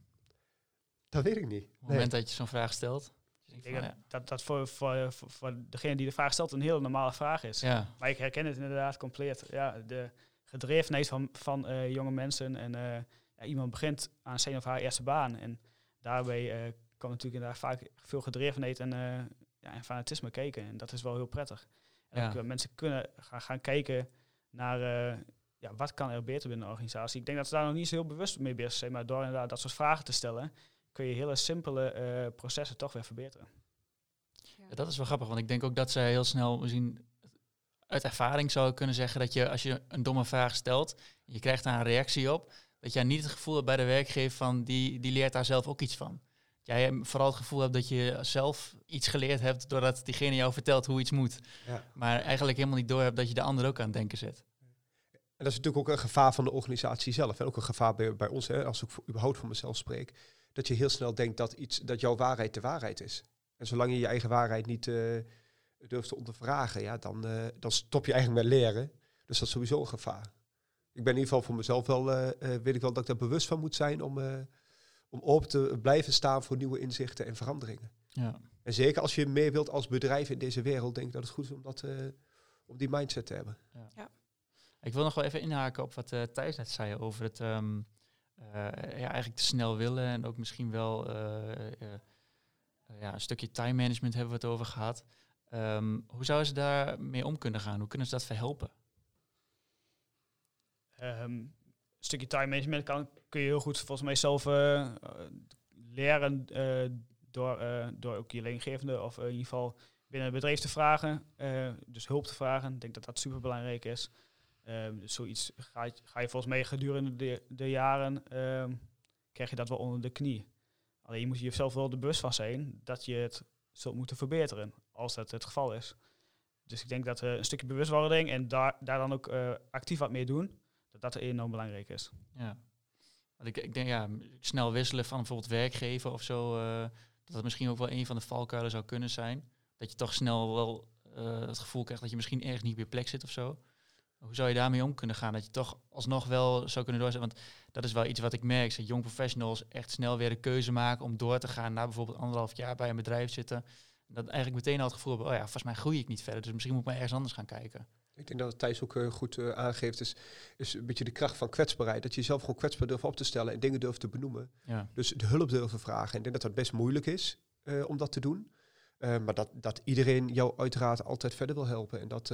Dat weet ik niet. Op het moment dat je zo'n vraag stelt. Ik denk van, dat, dat dat voor, voor, voor, voor degene die de vraag stelt een hele normale vraag is. ja. Maar ik herken het inderdaad compleet. Ja, de gedrevenheid van, van eh, jonge mensen. En eh, ja, iemand begint aan zijn of haar eerste baan. En daarbij eh komt natuurlijk inderdaad vaak veel gedrevenheid en, eh, ja, en fanatisme kijken. En dat is wel heel prettig. En Ja. ook, eh, mensen kunnen gaan, gaan kijken naar eh, ja, wat kan er beter binnen een organisatie. Ik denk dat ze daar nog niet zo heel bewust mee bezig zijn. Maar door inderdaad dat soort vragen te stellen, kun je hele simpele eh, processen toch weer verbeteren. Ja, dat is wel grappig, want ik denk ook dat zij heel snel misschien uit ervaring zou ik kunnen zeggen dat je als je een domme vraag stelt, je krijgt daar een reactie op, dat jij niet het gevoel hebt bij de werkgever van die, die leert daar zelf ook iets van. Jij vooral het gevoel hebt dat je zelf iets geleerd hebt doordat diegene jou vertelt hoe iets moet. Ja. Maar eigenlijk helemaal niet door hebt dat je de ander ook aan het denken zet. En dat is natuurlijk ook een gevaar van de organisatie zelf. En ook een gevaar bij, bij ons, hè, als ik überhaupt voor mezelf spreek. Dat je heel snel denkt dat, iets, dat jouw waarheid de waarheid is. En zolang je je eigen waarheid niet eh, durft te ondervragen, ja, dan, eh, dan stop je eigenlijk met leren. Dus dat is sowieso een gevaar. Ik ben in ieder geval voor mezelf wel, eh, weet ik wel dat ik daar bewust van moet zijn om, om open te blijven staan voor nieuwe inzichten en veranderingen. Ja. En zeker als je meer wilt als bedrijf in deze wereld, denk ik dat het goed is om, dat, eh, om die mindset te hebben. Ik wil nog wel even inhaken op wat eh, Thijs net zei over het ehm, eh, ja, eigenlijk te snel willen en ook misschien wel eh, eh, eh, ja, een stukje time management hebben we het over gehad. Ehm, hoe zouden ze daar mee om kunnen gaan? Hoe kunnen ze dat verhelpen? Ehm, een stukje time management kan, kun je heel goed volgens mij zelf eh, leren eh, door, eh, door ook je leidinggevende of in ieder geval binnen het bedrijf te vragen. dus hulp te vragen. Ik denk dat dat super belangrijk is. Ehm, dus zoiets ga je, ga je volgens mij gedurende de, de jaren ehm, krijg je dat wel onder de knie. Alleen je moet jezelf wel er bewust van zijn dat je het zult moeten verbeteren als dat het geval is. Dus ik denk dat een stukje bewustwording en daar, daar dan ook actief wat mee doen, dat dat enorm belangrijk is. Ja. Want ik, denk, ja, snel wisselen van bijvoorbeeld werkgever of zo, eh, dat dat misschien ook wel een van de valkuilen zou kunnen zijn. Dat je toch snel wel eh, het gevoel krijgt dat je misschien ergens niet je plek zit of zo. Hoe zou je daarmee om kunnen gaan? Dat je toch alsnog wel zou kunnen doorzetten. Want dat is wel iets wat ik merk. Dat jong professionals echt snel weer de keuze maken om door te gaan na bijvoorbeeld anderhalf jaar bij een bedrijf zitten. Dat eigenlijk meteen al het gevoel hebben, oh ja, volgens mij groei ik niet verder. Dus misschien moet ik maar ergens anders gaan kijken. Ik denk dat het Thijs ook eh, goed eh, aangeeft, is, is een beetje de kracht van kwetsbaarheid. Dat je jezelf gewoon kwetsbaar durft op te stellen en dingen durft te benoemen. Ja. Dus de hulp durven vragen. Ik denk dat dat best moeilijk is eh, om dat te doen. Maar dat, dat iedereen jou uiteraard altijd verder wil helpen. En dat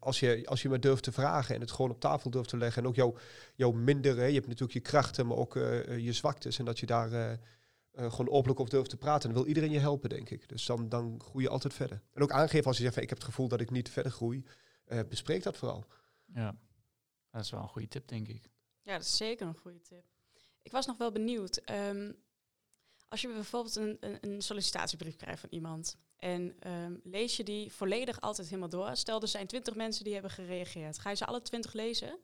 als, je, als je maar durft te vragen en het gewoon op tafel durft te leggen. En ook jouw jouw mindere, je hebt natuurlijk je krachten, maar ook je zwaktes. En dat je daar gewoon openlijk op durft te praten. Dan wil iedereen je helpen, denk ik. Dus dan, dan groei je altijd verder. En ook aangeven als je zegt, van, ik heb het gevoel dat ik niet verder groei. Eh, bespreek dat vooral. ja, dat is wel een goede tip, denk ik. Ja, dat is zeker een goede tip. Ik was nog wel benieuwd. ehm, als je bijvoorbeeld een, een, een sollicitatiebrief krijgt van iemand en ehm, lees je die volledig altijd helemaal door. Stel, er zijn twintig mensen die hebben gereageerd. Ga je ze alle twintig lezen?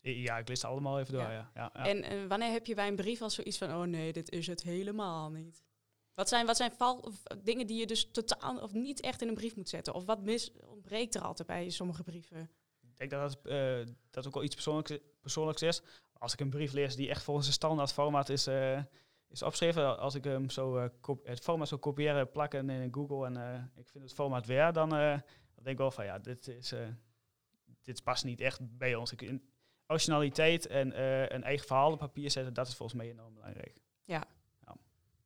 Ja, ik lees het allemaal even door. Ja. Ja. Ja, ja. En, en wanneer heb je bij een brief al zoiets van, oh nee, dit is het helemaal niet? Wat zijn, wat zijn val, of dingen die je dus totaal of niet echt in een brief moet zetten? Of wat mis, ontbreekt er altijd bij sommige brieven? Ik denk dat dat, eh, dat ook wel iets persoonlijks, persoonlijks is. Als ik een brief lees die echt volgens een standaard formaat is, eh, is opgeschreven, als ik hem zo, eh, het formaat zou kopiëren, plakken in Google en eh, ik vind het formaat weer, dan, eh, dan denk ik wel van ja, dit is, eh, dit past niet echt bij ons. Ik, in- originaliteit en eh, een eigen verhaal op papier zetten, dat is volgens mij enorm belangrijk.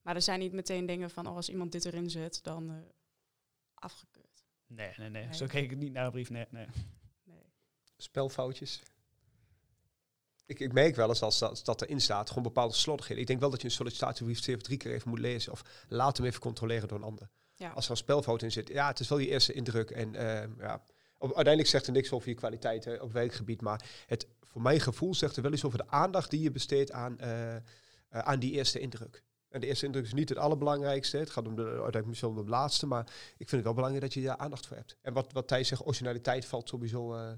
Maar er zijn niet meteen dingen van, oh, als iemand dit erin zet, dan eh, afgekeurd. Nee, nee, nee, Nee. Zo kijk ik niet naar een brief. Nee, nee. Nee. Spelfoutjes. Ik, ik merk wel eens als dat, als dat erin staat, gewoon bepaalde slordigheden. Ik denk wel dat je een sollicitatiebrief twee of drie keer even moet lezen. Of laat hem even controleren door een ander. Ja. Als er een spelfout in zit, ja, het is wel je eerste indruk. En eh, ja, op, uiteindelijk zegt er niks over je kwaliteit hè, op werkgebied. Maar het, voor mijn gevoel zegt er wel iets over de aandacht die je besteedt aan, eh, eh, aan die eerste indruk. En de eerste indruk is niet het allerbelangrijkste. Het gaat om de, uiteindelijk misschien om de laatste. Maar ik vind het wel belangrijk dat je daar aandacht voor hebt. En wat, wat Thijs zegt, originaliteit valt sowieso eh,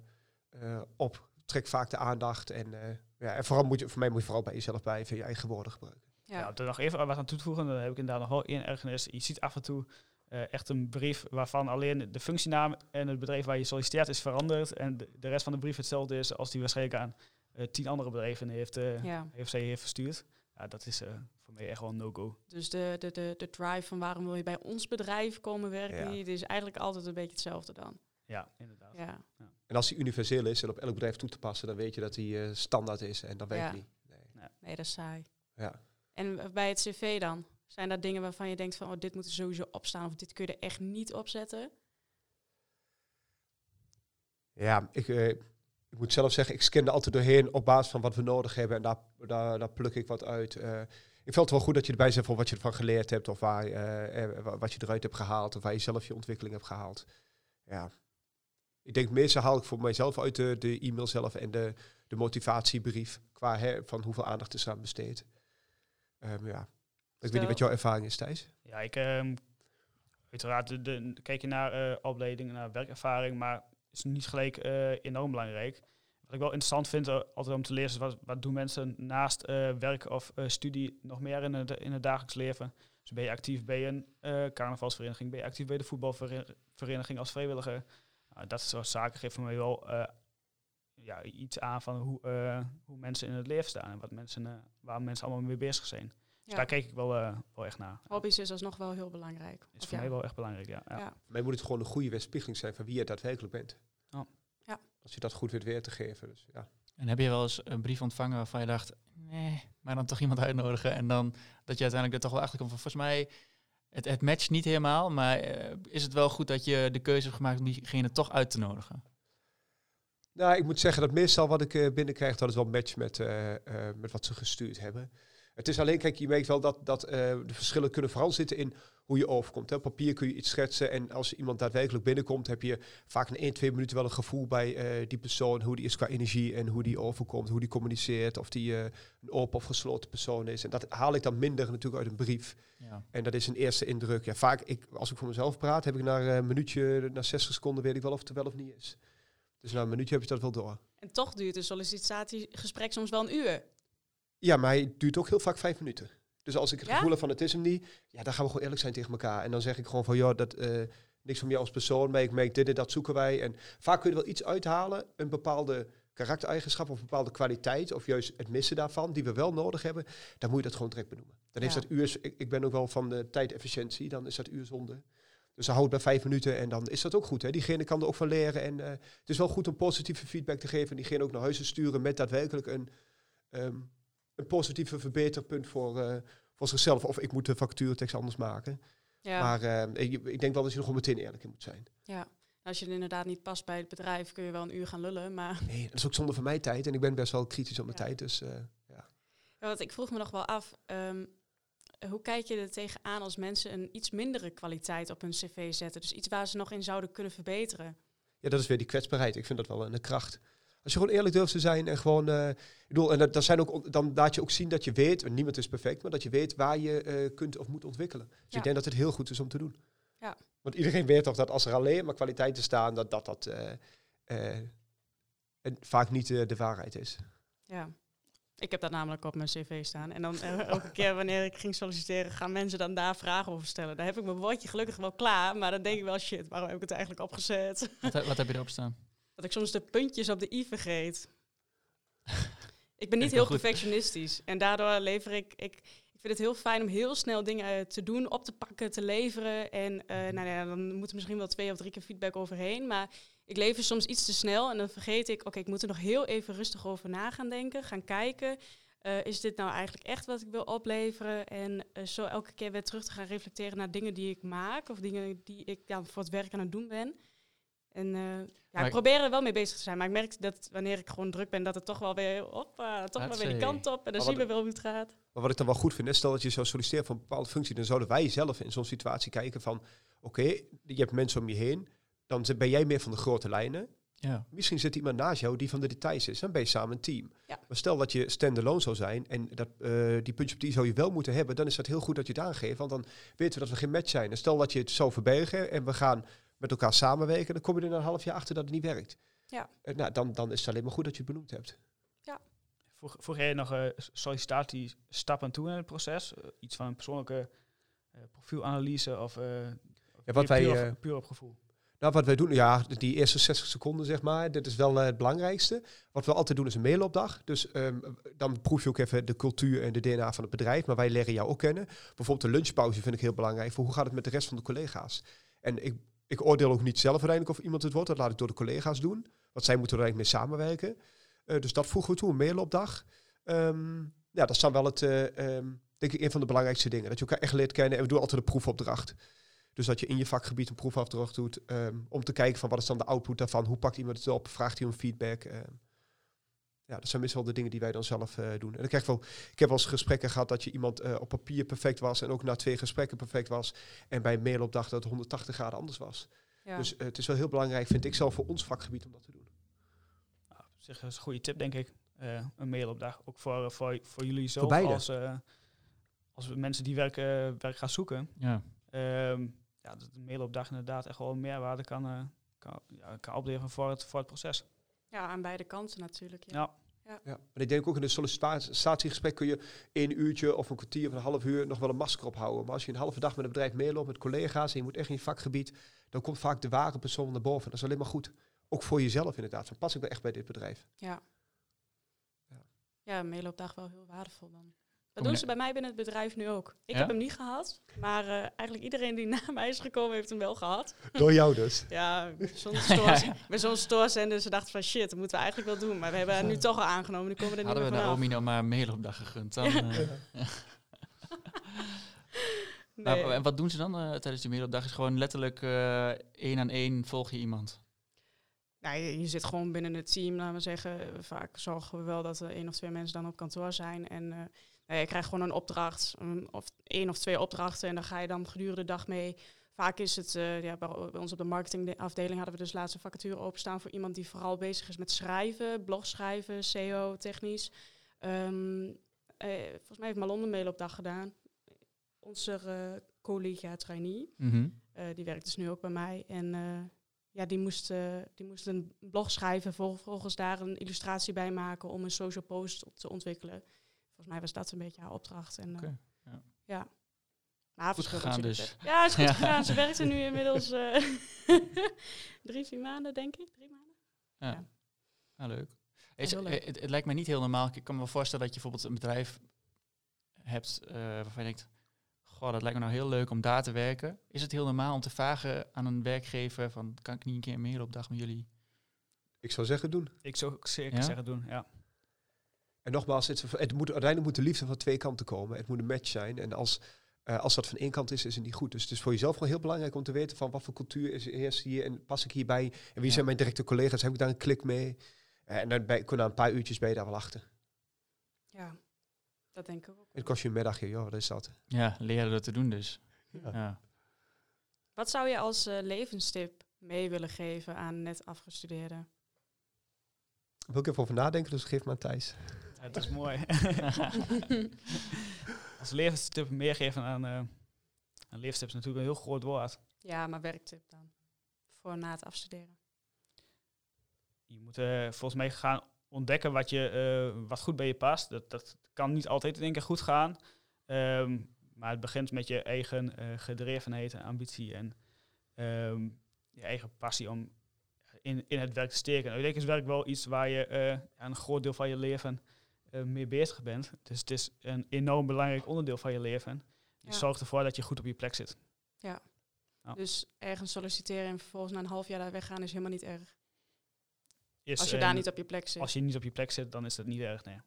eh, op. Trek vaak de aandacht. En, eh, ja, en vooral moet je, voor mij moet je vooral bij jezelf blijven. Je eigen woorden gebruiken. Ja. Er nog even wat aan toe te voegen, dan heb ik inderdaad nog wel één ergernis. Je ziet af en toe eh, echt een brief waarvan alleen de functienaam en het bedrijf waar je solliciteert is veranderd. En de, de rest van de brief hetzelfde is als die waarschijnlijk aan eh, tien andere bedrijven heeft, eh ja. heeft zij heeft verstuurd. Ja, dat is eh, voor mij echt wel een no-go. Dus de, de, de, de drive van waarom wil je bij ons bedrijf komen werken, Ja. die is eigenlijk altijd een beetje hetzelfde dan. Ja, inderdaad. Ja. En als die universeel is en op elk bedrijf toe te passen, dan weet je dat die eh, standaard is. En dat weet Ja. je niet. Nee. Nee, dat is saai. Ja. En bij het cv dan? Zijn dat dingen waarvan je denkt van, oh, dit moet er sowieso opstaan of dit kun je er echt niet opzetten? Ja, ik, eh, ik moet zelf zeggen, ik scan er altijd doorheen op basis van wat we nodig hebben. En daar, daar, daar pluk ik wat uit. Eh, ik vind het wel goed dat je erbij zet voor wat je ervan geleerd hebt. Of waar, eh, eh, wa- wat je eruit hebt gehaald. Of waar je zelf je ontwikkeling hebt gehaald. Ja. Ik denk meestal haal ik voor mijzelf uit de, de e-mail zelf en de, de motivatiebrief. Qua hè, van hoeveel aandacht is aan besteed. Ehm, ja. Ik weet niet wat jouw ervaring is, Thijs. Ja, ik ehm, uiteraard de, de, kijk je naar eh opleiding, naar werkervaring, maar is niet gelijk enorm belangrijk. Wat ik wel interessant vind eh, altijd om te lezen, is wat, wat doen mensen naast eh werk of eh, studie nog meer in het, in het dagelijks leven. Dus ben je actief bij een eh, carnavalsvereniging, ben je actief bij de voetbalvereniging als vrijwilliger. Nou, dat soort zaken geven voor mij wel eh, ja, iets aan van hoe, eh, hoe mensen in het leven staan en wat mensen, eh, waar mensen allemaal mee bezig zijn. Dus Ja. daar kijk ik wel, eh, wel echt naar. Hobby's is alsnog wel heel belangrijk. Is Of voor ja. mij wel echt belangrijk, ja. ja. Ja. Voor mij moet het gewoon een goede weerspiegeling zijn van wie je daadwerkelijk bent. Als je dat goed weet weer te geven. Dus, ja. En heb je wel eens een brief ontvangen waarvan je dacht, nee, maar dan toch iemand uitnodigen. En dan dat je uiteindelijk er toch wel achter komt van, volgens mij, het, het matcht niet helemaal. Maar eh, is het wel goed dat je de keuze hebt gemaakt om diegene toch uit te nodigen? Nou, ik moet zeggen dat meestal wat ik eh, binnenkrijg, dat is wel een match met, eh, met wat ze gestuurd hebben. Het is alleen, kijk, je merkt wel dat, dat de verschillen kunnen vooral zitten in hoe je overkomt. Hè. Op papier kun je iets schetsen en als iemand daadwerkelijk binnenkomt, heb je vaak in 1, 2 minuten wel een gevoel bij eh, die persoon, hoe die is qua energie en hoe die overkomt, hoe die communiceert, of die eh, een open of gesloten persoon is. En dat haal ik dan minder natuurlijk uit een brief. Ja. En dat is een eerste indruk. Ja, vaak, ik, als ik voor mezelf praat, heb ik na een minuutje, na 60 seconden weet ik wel of het er wel of niet is. Dus na een minuutje heb je dat wel door. En toch duurt een sollicitatiegesprek soms wel een uur. Ja, maar hij duurt ook heel vaak vijf minuten. Dus als ik het Ja? gevoel heb van het is hem niet, ja, dan gaan we gewoon eerlijk zijn tegen elkaar. En dan zeg ik gewoon van, joh, dat, eh, niks van jou als persoon, maar ik merk dit en dat zoeken wij. En vaak kun je er wel iets uithalen, een bepaalde karaktereigenschap of een bepaalde kwaliteit, of juist het missen daarvan, die we wel nodig hebben, dan moet je dat gewoon direct benoemen. Dan heeft dat uur, ik, ik ben ook wel van de tijdefficiëntie, dan is dat uur zonde. Dus dan houdt bij vijf minuten en dan is dat ook goed. Hè? Diegene kan er ook van leren. En eh, het is wel goed om positieve feedback te geven en diegene ook naar huis te sturen met daadwerkelijk een, ehm, een positieve verbeterpunt voor, eh, voor zichzelf. Of ik moet de factuurtekst anders maken. Ja. Maar eh, ik, ik denk wel dat je er gewoon meteen eerlijk in moet zijn. ja. Als je het inderdaad niet past bij het bedrijf, kun je wel een uur gaan lullen. Maar Nee, dat is ook zonde van mijn tijd. En ik ben best wel kritisch op mijn Ja. tijd. Dus eh, Ja, want ik vroeg me nog wel af, ehm, hoe kijk je er tegenaan als mensen een iets mindere kwaliteit op hun cv zetten? Dus iets waar ze nog in zouden kunnen verbeteren. ja, dat is weer die kwetsbaarheid. Ik vind dat wel een kracht. Als je gewoon eerlijk durft te zijn en gewoon... eh, ik bedoel, en dat, dat zijn ook, dan laat je ook zien dat je weet, en niemand is perfect, maar dat je weet waar je eh, kunt of moet ontwikkelen. Dus Ja. ik denk dat het heel goed is om te doen. Ja. Want iedereen weet toch dat als er alleen maar kwaliteiten staan, dat dat, dat eh, eh, en vaak niet de waarheid is. Ja. Ik heb dat namelijk op mijn cv staan. En dan elke keer wanneer ik ging solliciteren, gaan mensen dan daar vragen over stellen. Daar heb ik mijn woordje gelukkig wel klaar, maar dan denk ik wel, shit, waarom heb ik het eigenlijk opgezet? Wat, wat heb je erop staan? Dat ik soms de puntjes op de i vergeet. ik ben niet heel goed. perfectionistisch. En daardoor lever ik, ik... Ik vind het heel fijn om heel snel dingen eh, te doen, op te pakken, te leveren. En eh, nou ja, dan moet er misschien wel twee of drie keer feedback overheen. Maar ik leef er soms iets te snel en dan vergeet ik, oké, ik moet er nog heel even rustig over na gaan denken, gaan kijken. Eh, is dit nou eigenlijk echt wat ik wil opleveren? En zo elke keer weer terug te gaan reflecteren naar dingen die ik maak of dingen die ik dan voor het werk aan het doen ben. En eh, ja, Maar ik probeer er wel mee bezig te zijn, maar ik merk dat wanneer ik gewoon druk ben, dat het toch wel weer, hoppa, toch wel weer die kant op. En dan zien we wel hoe het gaat. Maar wat ik dan wel goed vind, is stel dat je zou solliciteren voor een bepaalde functie, dan zouden wij zelf in zo'n situatie kijken van, oké, je hebt mensen om je heen, dan ben jij meer van de grote lijnen. Ja. Misschien zit iemand naast jou die van de details is. Dan ben je samen een team. Ja. Maar stel dat je standalone zou zijn en dat, eh, die puntje op die zou je wel moeten hebben, dan is dat heel goed dat je het aangeeft. Want dan weten we dat we geen match zijn. En stel dat je het zou verbergen en we gaan met elkaar samenwerken, dan kom je er na een half jaar achter dat het niet werkt. Ja. Nou, dan, dan is het alleen maar goed dat je het benoemd hebt. Voeg, voeg jij nog eh, sollicitatiestappen toe in het proces? Eh, iets van een persoonlijke eh, profielanalyse of, eh Ja, wat puur, wij, op- eh, puur op gevoel? Nou, wat wij doen, ja, die eerste 60 seconden, zeg maar, dit is wel eh, het belangrijkste. Wat we altijd doen is een mailopdag. Dus ehm, dan proef je ook even de cultuur en de DNA van het bedrijf. Maar wij leren jou ook kennen. Bijvoorbeeld de lunchpauze vind ik heel belangrijk. Voor hoe gaat het met de rest van de collega's? En ik, ik oordeel ook niet zelf uiteindelijk of iemand het wordt. Dat laat ik door de collega's doen. Want zij moeten er eigenlijk mee samenwerken. Eh, dus dat voegen we toe, een mailopdag. Ehm, ja, dat is dan wel het, eh, ehm, denk ik, een van de belangrijkste dingen. Dat je elkaar echt leert kennen. En we doen altijd een proefopdracht. Dus dat je in je vakgebied een proefopdracht doet ehm, om te kijken van wat is dan de output daarvan, hoe pakt iemand het op, vraagt hij om feedback. Ja, dat zijn meestal de dingen die wij dan zelf eh, doen. En ik, krijg wel, ik heb wel eens gesprekken gehad dat je iemand eh, op papier perfect was en ook na twee gesprekken perfect was. En bij een mailopdracht dat het 180 graden anders was. Ja. Dus eh, het is wel heel belangrijk, vind ik zelf, voor ons vakgebied om dat te doen. Nou, op zich is een goede tip, denk ik. Eh, een mailopdag. Ook voor, voor, voor jullie zo Voor beide. als, eh, als mensen die werk, werk gaan zoeken. Ja. Ehm, ja, dat een mailopdag inderdaad echt wel een meerwaarde kan, eh, kan, ja, kan opleveren voor het, voor het proces. Ja, aan beide kanten natuurlijk. Ja. Ja. Ja. Maar ik denk ook in een sollicitatiegesprek kun je één uurtje of een kwartier of een half uur nog wel een masker ophouden. Maar als je een halve dag met een bedrijf meeloopt met collega's en je moet echt in je vakgebied, dan komt vaak de ware persoon naar boven. Dat is alleen maar goed. Ook voor jezelf inderdaad. Van pas ik wel echt bij dit bedrijf. Ja. Ja. Ja, een mailopdag wel heel waardevol dan. Dat doen ze bij mij binnen het bedrijf nu ook. Ik Ja? heb hem niet gehad, maar eh, eigenlijk iedereen die na mij is gekomen heeft hem wel gehad. Door jou dus. Ja, zonder stores. Bij zo'n dus ze dachten van shit, dat moeten we eigenlijk wel doen. Maar we hebben het nu toch al aangenomen, nu komen we er niet Hadden we meer vanaf. Naomi nou maar een mailopdag gegund. Dan, eh, Nee. nou, en wat doen ze dan eh, tijdens die mailopdag? Is gewoon letterlijk eh, één aan één volg je iemand. Nou, je, je zit gewoon binnen het team, laten we zeggen. Vaak zorgen we wel dat er één of twee mensen dan op kantoor zijn. En eh, je krijgt gewoon een opdracht, een, of één of twee opdrachten. En dan ga je dan gedurende de dag mee. Vaak is het, eh, ja, bij, ons op de marketingafdeling hadden we dus laatst een vacature openstaan voor iemand die vooral bezig is met schrijven, blogschrijven, SEO, technisch. Ehm, eh, volgens mij heeft Malon een mail op dag gedaan. Onze eh, collega trainee. Mhm. Die werkt dus nu ook bij mij. En ja, die moest, die moest een blog schrijven, vervolgens daar een illustratie bij maken om een social post op te ontwikkelen. Volgens mij was dat een beetje haar opdracht. En, eh, Oké, ja. ja. Maar Goed gegaan dus. Ja, is goed Ja. gegaan. Ze werkt er nu inmiddels eh, drie, vier maanden, denk ik. Drie maanden. Ja. Ja. Ah, leuk. Is, leuk. eh, Het, het lijkt mij niet heel normaal. Ik kan me wel voorstellen dat je bijvoorbeeld een bedrijf hebt eh, waarvan je denkt, goh, dat lijkt me nou heel leuk om daar te werken. Is het heel normaal om te vragen aan een werkgever van, kan ik niet een keer een mailopdag met jullie? Ik zou zeggen doen. Ik zou ook zeker Ja? zeggen doen, ja. En nogmaals, het, het moet, uiteindelijk moet de liefde van twee kanten komen. Het moet een match zijn. En als, eh, als dat van één kant is, is het niet goed. Dus het is voor jezelf gewoon heel belangrijk om te weten van wat voor cultuur is eerst hier en pas ik hierbij. En wie Ja. zijn mijn directe collega's? Heb ik daar een klik mee? Eh, en dan bij, na een paar uurtjes ben je daar wel achter. Ja, dat denk ik ook. Het kost je een middagje, joh, wat is dat? Ja, leren dat te doen dus. Ja. Ja. Wat zou je als eh, levenstip mee willen geven aan net afgestudeerden? Wil ik even over nadenken, dus geef maar aan Thijs. Dat is mooi. Als levenstip meegeven aan, eh aan levenstip is natuurlijk een heel groot woord. ja, maar werktip dan. Voor na het afstuderen. Je moet eh, volgens mij gaan ontdekken wat, je, eh, wat goed bij je past. Dat, dat kan niet altijd in één keer goed gaan. Ehm, maar het begint met je eigen gedrevenheid en ambitie en ehm, je eigen passie om in, in het werk te steken. En ik denk is werk wel iets waar je een groot deel van je leven eh, mee bezig bent. Dus het is een enorm belangrijk onderdeel van je leven. Dus Ja. zorg ervoor dat je goed op je plek zit. Ja. Dus ergens solliciteren en vervolgens na een half jaar daar weggaan is helemaal niet erg. is... Als je daar niet op je plek zit. Als je niet op je plek zit, dan is dat niet erg, nee.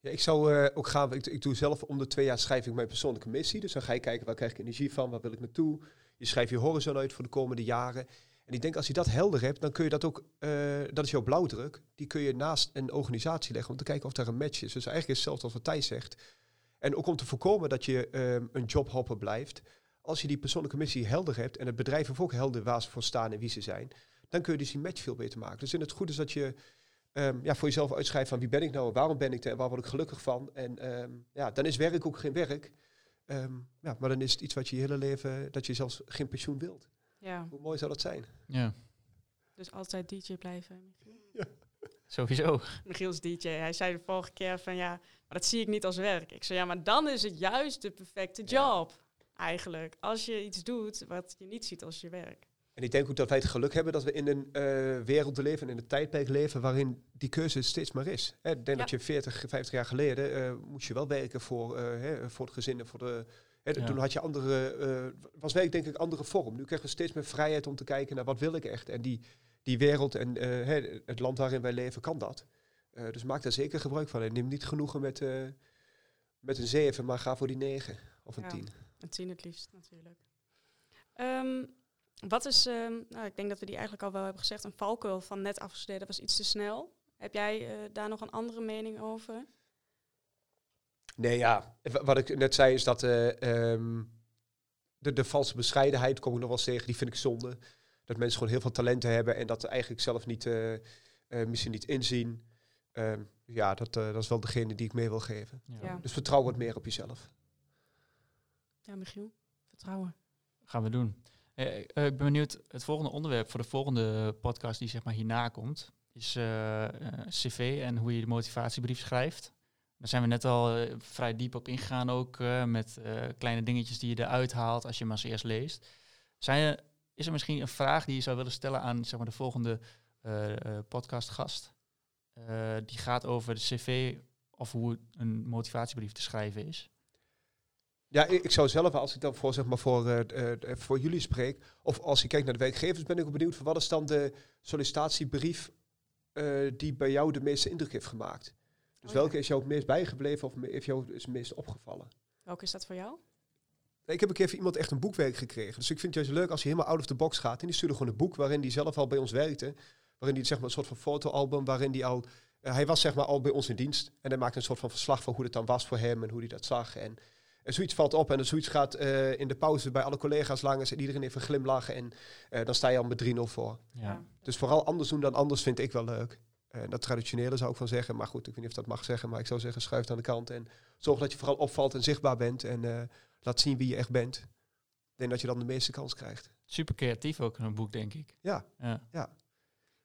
Ja, ik zou eh, ook gaan, ik, ik doe zelf om de twee jaar schrijf ik mijn persoonlijke missie. Dus dan ga je kijken waar krijg ik energie van, waar wil ik naartoe. Je schrijft je horizon uit voor de komende jaren. En ik denk als je dat helder hebt, dan kun je dat ook, eh, dat is jouw blauwdruk, die kun je naast een organisatie leggen om te kijken of daar een match is. Dus eigenlijk is het hetzelfde als wat Thijs zegt. En ook om te voorkomen dat je ehm, een jobhopper blijft. Als je die persoonlijke missie helder hebt en het bedrijf heeft ook helder waar ze voor staan en wie ze zijn, dan kun je dus die match veel beter maken. Dus in het goed is dat je ehm, ja, voor jezelf uitschrijft van wie ben ik nou waarom ben ik er en waar word ik gelukkig van. En ehm, ja, dan is werk ook geen werk. Ja, maar dan is het iets wat je je hele leven, dat je zelfs geen pensioen wilt. Ja, Hoe mooi zou dat zijn? Ja, dus altijd DJ blijven. Michiel. sowieso. Michiel is DJ. Hij zei de vorige keer van ja, maar dat zie ik niet als werk. Ik zei ja, maar dan is het juist de perfecte job. Eigenlijk. Als je iets doet wat je niet ziet als je werk. En ik denk ook dat wij het geluk hebben dat we in een eh, wereld leven, in een tijdperk leven waarin die keuze steeds maar is. Hè, ik denk Ja. dat je 40, 50 jaar geleden eh, moest je wel werken voor, eh, hè, voor het gezin en voor de. Hè, Ja. Toen had je andere, eh, was werk denk ik een andere vorm. Nu krijgen we steeds meer vrijheid om te kijken naar wat wil ik echt. En die, die wereld en eh, hè, het land waarin wij leven kan dat. Eh, dus maak daar zeker gebruik van. En neem niet genoegen met, eh, met een 7, maar ga voor die 9 of een Ja. 10. Een tien het liefst natuurlijk. Ehm, wat is, ehm, nou, ik denk dat we die eigenlijk al wel hebben gezegd, een valkuil van net afgestudeerd, dat was iets te snel. Heb jij eh, daar nog een andere mening over? Nee, ja. Wa- Wat ik net zei is dat eh, ehm, de, de valse bescheidenheid, kom ik nog wel eens tegen, die vind ik zonde. Dat mensen gewoon heel veel talenten hebben en dat eigenlijk zelf niet, eh, eh, misschien niet inzien. Ehm, ja, dat, dat is wel degene die ik mee wil geven. Ja. Ja. Dus vertrouw wat meer op jezelf. Ja, Michiel, vertrouwen. Gaan we doen. Eh, eh, ik ben benieuwd, het volgende onderwerp voor de volgende podcast die zeg maar hierna komt, is cv en hoe je de motivatiebrief schrijft. Daar zijn we net al eh, vrij diep op ingegaan ook, eh, met eh, kleine dingetjes die je eruit haalt als je hem als eerst leest. Zijn is er misschien een vraag die je zou willen stellen aan zeg maar, de volgende podcastgast? Die gaat over de cv of hoe een motivatiebrief te schrijven is. Ja, ik, ik zou zelf, als ik dan voor, zeg maar, voor, voor jullie spreek, of als je kijkt naar de werkgevers, ben ik ook benieuwd van wat is dan de sollicitatiebrief die bij jou de meeste indruk heeft gemaakt? Dus Oh ja. welke is jou het meest bijgebleven of me- heeft jou is het meest opgevallen? Welke is dat voor jou? Nee, Ik heb een keer van iemand echt een boekwerk gekregen. Dus ik vind het juist leuk als je helemaal out of the box gaat. En die stuurde gewoon een boek waarin hij zelf al bij ons werkte. Waarin hij zeg maar een soort van fotoalbum, waarin hij al... eh, hij was zeg maar al bij ons in dienst. En hij maakte een soort van verslag van hoe het dan was voor hem en hoe hij dat zag. En, en zoiets valt op en dan zoiets gaat eh, in de pauze bij alle collega's langs en iedereen even glimlachen. En eh, dan sta je al met 3-0 voor. Ja. Dus vooral anders doen dan anders vind ik wel leuk. En dat traditionele zou ik van zeggen. Maar goed, ik weet niet of dat mag zeggen. Maar ik zou zeggen, schuif aan de kant. En zorg dat je vooral opvalt en zichtbaar bent. En eh, laat zien wie je echt bent. Ik denk dat je dan de meeste kans krijgt. Super creatief ook in een boek, denk ik. Ja. Ja.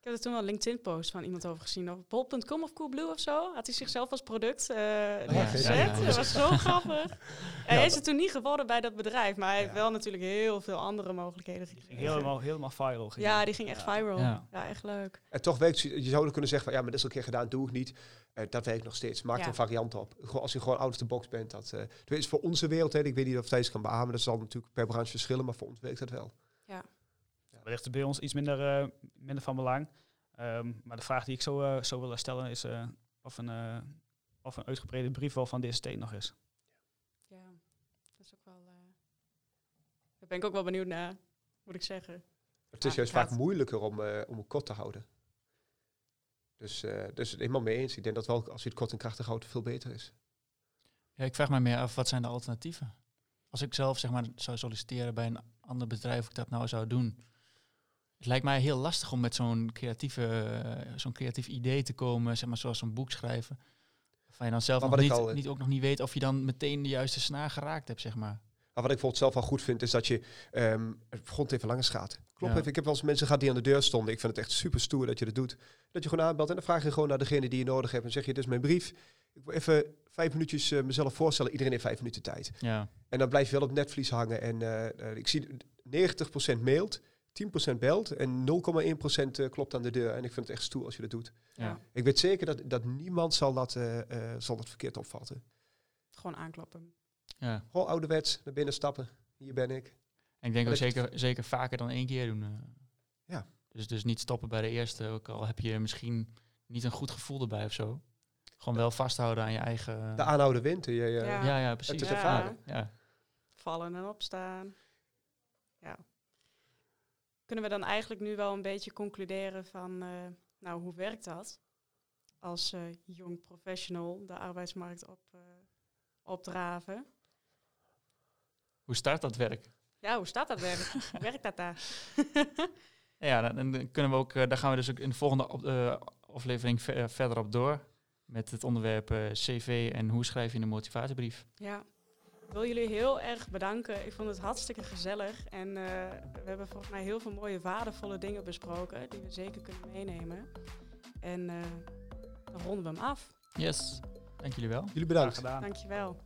Ik heb er toen wel een LinkedIn-post van iemand over gezien. Of bol.com of Coolblue of zo. Had hij zichzelf als product eh neergezet. ja, ja, ja. Dat was zo grappig. Hij is het toen niet geworden bij dat bedrijf. Maar hij heeft wel natuurlijk heel veel andere mogelijkheden Die ging gekregen. helemaal, helemaal viral. ging Ja, die. ging echt Ja. viral. Ja. Ja, echt leuk. En toch werkt je zou kunnen zeggen van ja, maar dat is al een keer gedaan, doe ik niet. Eh, dat werkt nog steeds. Maak er Ja. een variant op. Gewoon, als je gewoon out of the box bent. Dat, eh is voor onze wereld, hè, ik weet niet of Thijs kan beamen. Dat zal natuurlijk per branche verschillen, maar voor ons werkt dat wel. Wellicht bij ons iets minder, eh, minder van belang. Ehm, maar de vraag die ik zo eh, zou willen stellen is eh, of, een, eh, of een uitgebreide brief wel van DST nog is. Ja, dat is ook wel... eh daar ben ik ook wel benieuwd naar, moet ik zeggen. Het is Ah, juist vaak moeilijker om, eh, om het kort te houden. Dus, eh dus helemaal mee eens. Ik denk dat wel, als je het kort en krachtig houdt, veel beter is. Ja, ik vraag me meer af, wat zijn de alternatieven? Als ik zelf zeg maar zou solliciteren bij een ander bedrijf, of ik dat nou zou doen. Het lijkt mij heel lastig om met zo'n creatieve, eh, zo'n creatief idee te komen, zeg maar zoals een boek schrijven. Waarvan je dan zelf nog niet, al, eh, niet, ook nog niet weet of je dan meteen de juiste snaar geraakt hebt, zeg maar. Maar wat ik bijvoorbeeld zelf wel goed vind, is dat je het grond even langs gaat. Klopt Ja. even. Ik heb wel eens mensen gehad die aan de deur stonden. Ik vind het echt super stoer dat je dat doet. Dat je gewoon aanbelt en dan vraag je gewoon naar degene die je nodig hebt. En zeg je, dit is mijn brief. Ik wil even vijf minuutjes eh, mezelf voorstellen. Iedereen heeft vijf minuten tijd. Ja, En dan blijf je wel op netvlies hangen. En ik zie 90% mailt, 10% belt en 0,1% eh, klopt aan de deur. En ik vind het echt stoer als je dat doet. ja. Ik weet zeker dat, dat niemand zal dat, eh, eh, zal dat verkeerd opvatten. Gewoon aankloppen. ja. Gewoon ouderwets, naar binnen stappen. Hier ben ik. En ik denk ook zeker, zeker vaker dan één keer doen. eh. Dus, dus niet stoppen bij de eerste, ook al heb je misschien niet een goed gevoel erbij of zo. Gewoon wel vasthouden aan je eigen... De aanhouden wint. Je, je- Ja. ja, ja, precies. Het is Ja. ervaring. Ja. Vallen en opstaan. Ja. Kunnen we dan eigenlijk nu wel een beetje concluderen van, eh, nou, hoe werkt dat? Als eh, jong professional de arbeidsmarkt op, eh, opdraven. Hoe start dat werk? Ja, hoe staat dat werk? hoe werkt dat daar? Ja, dan, dan kunnen we ook, eh, daar gaan we dus ook in de volgende op- eh, aflevering ve- eh, verder op door. Met het onderwerp eh, CV en hoe schrijf je een motivatiebrief. Ja. Ik wil jullie heel erg bedanken. Ik vond het hartstikke gezellig. En eh, we hebben volgens mij heel veel mooie, waardevolle dingen besproken. Die we zeker kunnen meenemen. En eh, dan ronden we hem af. Yes, dank jullie wel. Jullie Graag bedankt. gedaan. Dankjewel.